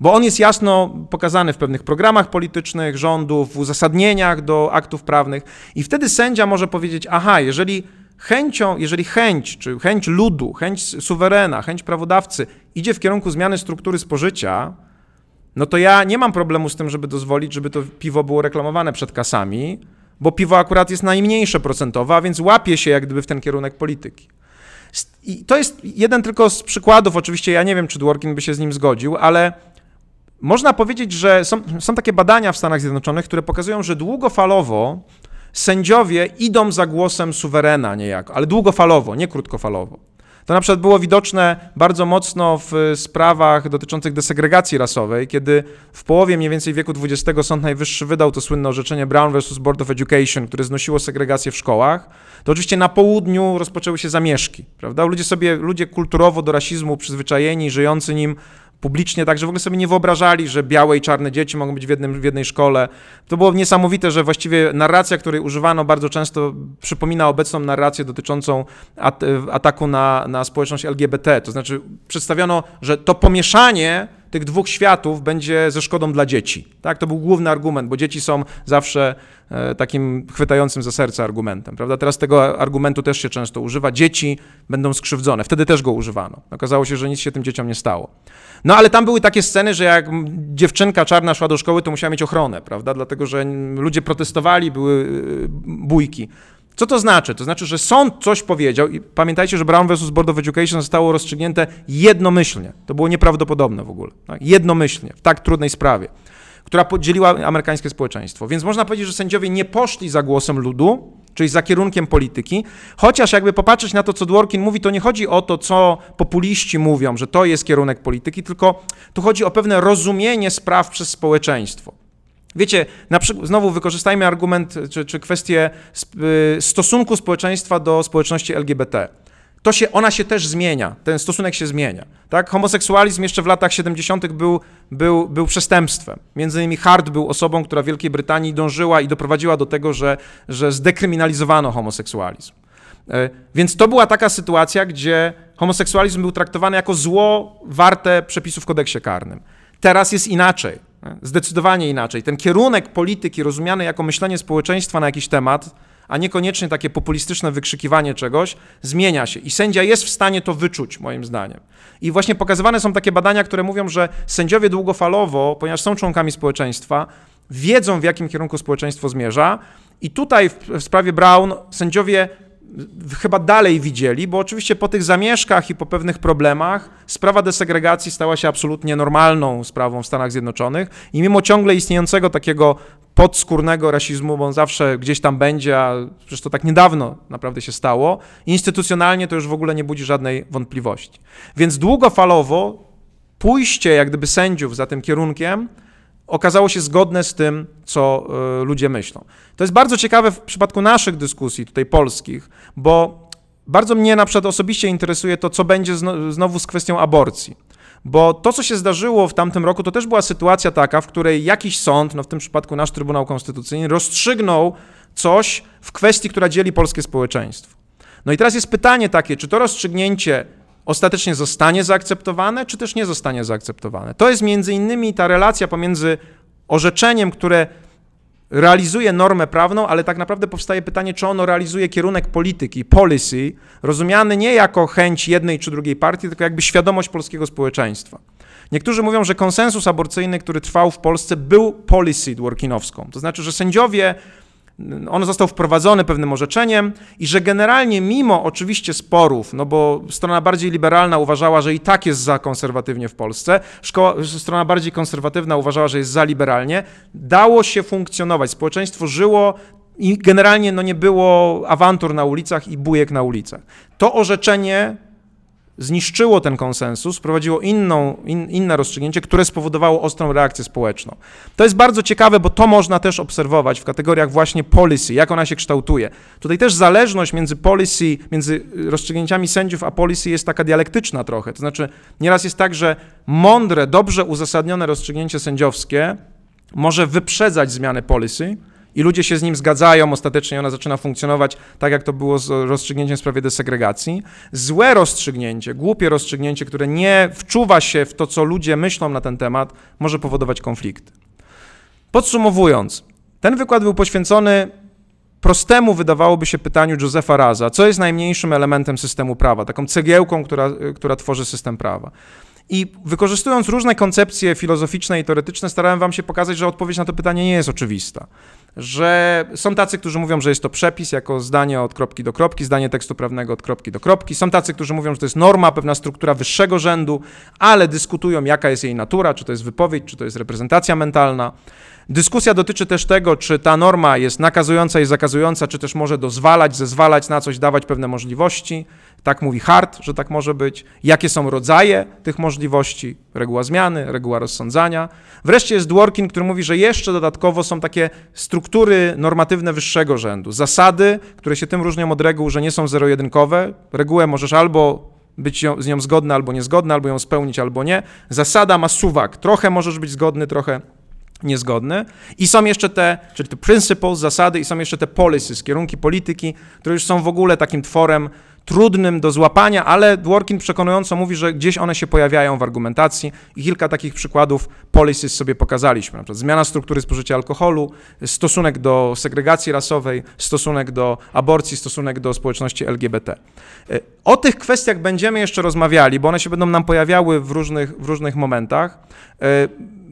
Bo on jest jasno pokazany w pewnych programach politycznych rządów, w uzasadnieniach do aktów prawnych, i wtedy sędzia może powiedzieć: Aha, jeżeli chęcią, jeżeli chęć, czy chęć ludu, chęć suwerena, chęć prawodawcy idzie w kierunku zmiany struktury spożycia, no to ja nie mam problemu z tym, żeby dozwolić, żeby to piwo było reklamowane przed kasami, bo piwo akurat jest najmniejsze procentowe, a więc łapie się jak gdyby w ten kierunek polityki. I to jest jeden tylko z przykładów, oczywiście ja nie wiem, czy Dworkin by się z nim zgodził, ale można powiedzieć, że są, są takie badania w Stanach Zjednoczonych, które pokazują, że długofalowo sędziowie idą za głosem suwerena niejako, ale długofalowo, nie krótkofalowo. To na przykład było widoczne bardzo mocno w sprawach dotyczących desegregacji rasowej, kiedy w połowie mniej więcej wieku XX Sąd Najwyższy wydał to słynne orzeczenie Brown vs. Board of Education, które znosiło segregację w szkołach, to oczywiście na południu rozpoczęły się zamieszki, prawda? Ludzie sobie, ludzie kulturowo do rasizmu przyzwyczajeni, żyjący nim, publicznie, tak, że w ogóle sobie nie wyobrażali, że białe i czarne dzieci mogą być w, jednym, w jednej szkole. To było niesamowite, że właściwie narracja, której używano bardzo często przypomina obecną narrację dotyczącą at ataku na, na społeczność LGBT. To znaczy przedstawiono, że to pomieszanie tych dwóch światów będzie ze szkodą dla dzieci. Tak? To był główny argument, bo dzieci są zawsze e, takim chwytającym za serce argumentem. Prawda? Teraz tego argumentu też się często używa. Dzieci będą skrzywdzone. Wtedy też go używano. Okazało się, że nic się tym dzieciom nie stało. No ale tam były takie sceny, że jak dziewczynka czarna szła do szkoły, to musiała mieć ochronę, prawda? Dlatego, że ludzie protestowali, były e, bójki. Co to znaczy? To znaczy, że sąd coś powiedział i pamiętajcie, że Brown vs. Board of Education zostało rozstrzygnięte jednomyślnie. To było nieprawdopodobne w ogóle. Tak? Jednomyślnie, w tak trudnej sprawie, która podzieliła amerykańskie społeczeństwo. Więc można powiedzieć, że sędziowie nie poszli za głosem ludu, czyli za kierunkiem polityki, chociaż jakby popatrzeć na to, co Dworkin mówi, to nie chodzi o to, co populiści mówią, że to jest kierunek polityki, tylko tu chodzi o pewne rozumienie spraw przez społeczeństwo. Wiecie, na znowu wykorzystajmy argument czy, czy kwestię y, stosunku społeczeństwa do społeczności LGBT. To się, ona się też zmienia, ten stosunek się zmienia. Tak? Homoseksualizm jeszcze w latach 70. Był, był, był przestępstwem. Między innymi Hart był osobą, która w Wielkiej Brytanii dążyła i doprowadziła do tego, że, że zdekryminalizowano homoseksualizm. E, więc to była taka sytuacja, gdzie homoseksualizm był traktowany jako zło warte przepisów w kodeksie karnym. Teraz jest inaczej. Zdecydowanie inaczej. Ten kierunek polityki rozumiany jako myślenie społeczeństwa na jakiś temat, a niekoniecznie takie populistyczne wykrzykiwanie czegoś, zmienia się. I sędzia jest w stanie to wyczuć, moim zdaniem. I właśnie pokazywane są takie badania, które mówią, że sędziowie długofalowo, ponieważ są członkami społeczeństwa, wiedzą w jakim kierunku społeczeństwo zmierza. I tutaj w, w sprawie Brown sędziowie chyba dalej widzieli, bo oczywiście po tych zamieszkach i po pewnych problemach sprawa desegregacji stała się absolutnie normalną sprawą w Stanach Zjednoczonych i mimo ciągle istniejącego takiego podskórnego rasizmu, bo on zawsze gdzieś tam będzie, a przecież to tak niedawno naprawdę się stało, instytucjonalnie to już w ogóle nie budzi żadnej wątpliwości. Więc długofalowo pójście jak gdyby sędziów za tym kierunkiem okazało się zgodne z tym, co y, ludzie myślą. To jest bardzo ciekawe w przypadku naszych dyskusji tutaj polskich, bo bardzo mnie na przykład osobiście interesuje to, co będzie znowu z kwestią aborcji. Bo to, co się zdarzyło w tamtym roku, to też była sytuacja taka, w której jakiś sąd, no w tym przypadku nasz Trybunał Konstytucyjny, rozstrzygnął coś w kwestii, która dzieli polskie społeczeństwo. No i teraz jest pytanie takie, czy to rozstrzygnięcie ostatecznie zostanie zaakceptowane, czy też nie zostanie zaakceptowane. To jest między innymi ta relacja pomiędzy orzeczeniem, które realizuje normę prawną, ale tak naprawdę powstaje pytanie, czy ono realizuje kierunek polityki, policy, rozumiany nie jako chęć jednej czy drugiej partii, tylko jakby świadomość polskiego społeczeństwa. Niektórzy mówią, że konsensus aborcyjny, który trwał w Polsce, był policy dworkinowską. To znaczy, że sędziowie on został wprowadzony pewnym orzeczeniem i że generalnie mimo oczywiście sporów, no bo strona bardziej liberalna uważała, że i tak jest za konserwatywnie w Polsce, szkoła, strona bardziej konserwatywna uważała, że jest za liberalnie, dało się funkcjonować. Społeczeństwo żyło i generalnie no, nie było awantur na ulicach i bujek na ulicach. To orzeczenie zniszczyło ten konsensus, wprowadziło inną, in, inne rozstrzygnięcie, które spowodowało ostrą reakcję społeczną. To jest bardzo ciekawe, bo to można też obserwować w kategoriach właśnie policy, jak ona się kształtuje. Tutaj też zależność między policy, między rozstrzygnięciami sędziów a policy jest taka dialektyczna trochę. To znaczy, nieraz jest tak, że mądre, dobrze uzasadnione rozstrzygnięcie sędziowskie może wyprzedzać zmiany policy, i ludzie się z nim zgadzają, ostatecznie ona zaczyna funkcjonować tak, jak to było z rozstrzygnięciem w sprawie desegregacji. Złe rozstrzygnięcie, głupie rozstrzygnięcie, które nie wczuwa się w to, co ludzie myślą na ten temat, może powodować konflikty. Podsumowując, ten wykład był poświęcony prostemu wydawałoby się pytaniu Józefa Raza, co jest najmniejszym elementem systemu prawa, taką cegiełką, która, która tworzy system prawa. I wykorzystując różne koncepcje filozoficzne i teoretyczne, starałem wam się pokazać, że odpowiedź na to pytanie nie jest oczywista. Że są tacy, którzy mówią, że jest to przepis jako zdanie od kropki do kropki, zdanie tekstu prawnego od kropki do kropki. Są tacy, którzy mówią, że to jest norma, pewna struktura wyższego rzędu, ale dyskutują, jaka jest jej natura, czy to jest wypowiedź, czy to jest reprezentacja mentalna. Dyskusja dotyczy też tego, czy ta norma jest nakazująca i zakazująca, czy też może dozwalać, zezwalać na coś, dawać pewne możliwości. Tak mówi Hart, że tak może być. Jakie są rodzaje tych możliwości? Reguła zmiany, reguła rozsądzania. Wreszcie jest Dworkin, który mówi, że jeszcze dodatkowo są takie struktury normatywne wyższego rzędu. Zasady, które się tym różnią od reguł, że nie są zero-jedynkowe. Regułę możesz albo być z nią zgodny albo niezgodny, albo ją spełnić, albo nie. Zasada ma suwak. Trochę możesz być zgodny, trochę niezgodny. I są jeszcze te, czyli te principles, zasady, i są jeszcze te policies, kierunki polityki, które już są w ogóle takim tworem trudnym do złapania, ale Dworkin przekonująco mówi, że gdzieś one się pojawiają w argumentacji i kilka takich przykładów policies sobie pokazaliśmy. Na przykład zmiana struktury spożycia alkoholu, stosunek do segregacji rasowej, stosunek do aborcji, stosunek do społeczności LGBT. O tych kwestiach będziemy jeszcze rozmawiali, bo one się będą nam pojawiały w różnych, w różnych momentach.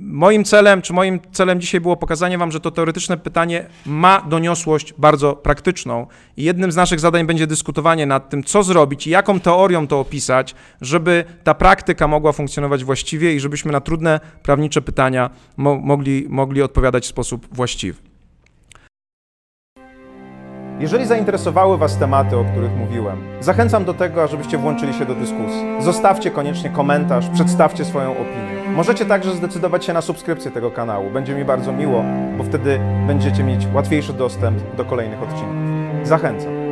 Moim celem, czy moim celem dzisiaj było pokazanie Wam, że to teoretyczne pytanie ma doniosłość bardzo praktyczną i jednym z naszych zadań będzie dyskutowanie nad tym, co zrobić i jaką teorią to opisać, żeby ta praktyka mogła funkcjonować właściwie i żebyśmy na trudne prawnicze pytania mo mogli, mogli odpowiadać w sposób właściwy. Jeżeli zainteresowały Was tematy, o których mówiłem, zachęcam do tego, ażebyście włączyli się do dyskusji. Zostawcie koniecznie komentarz, przedstawcie swoją opinię. Możecie także zdecydować się na subskrypcję tego kanału. Będzie mi bardzo miło, bo wtedy będziecie mieć łatwiejszy dostęp do kolejnych odcinków. Zachęcam.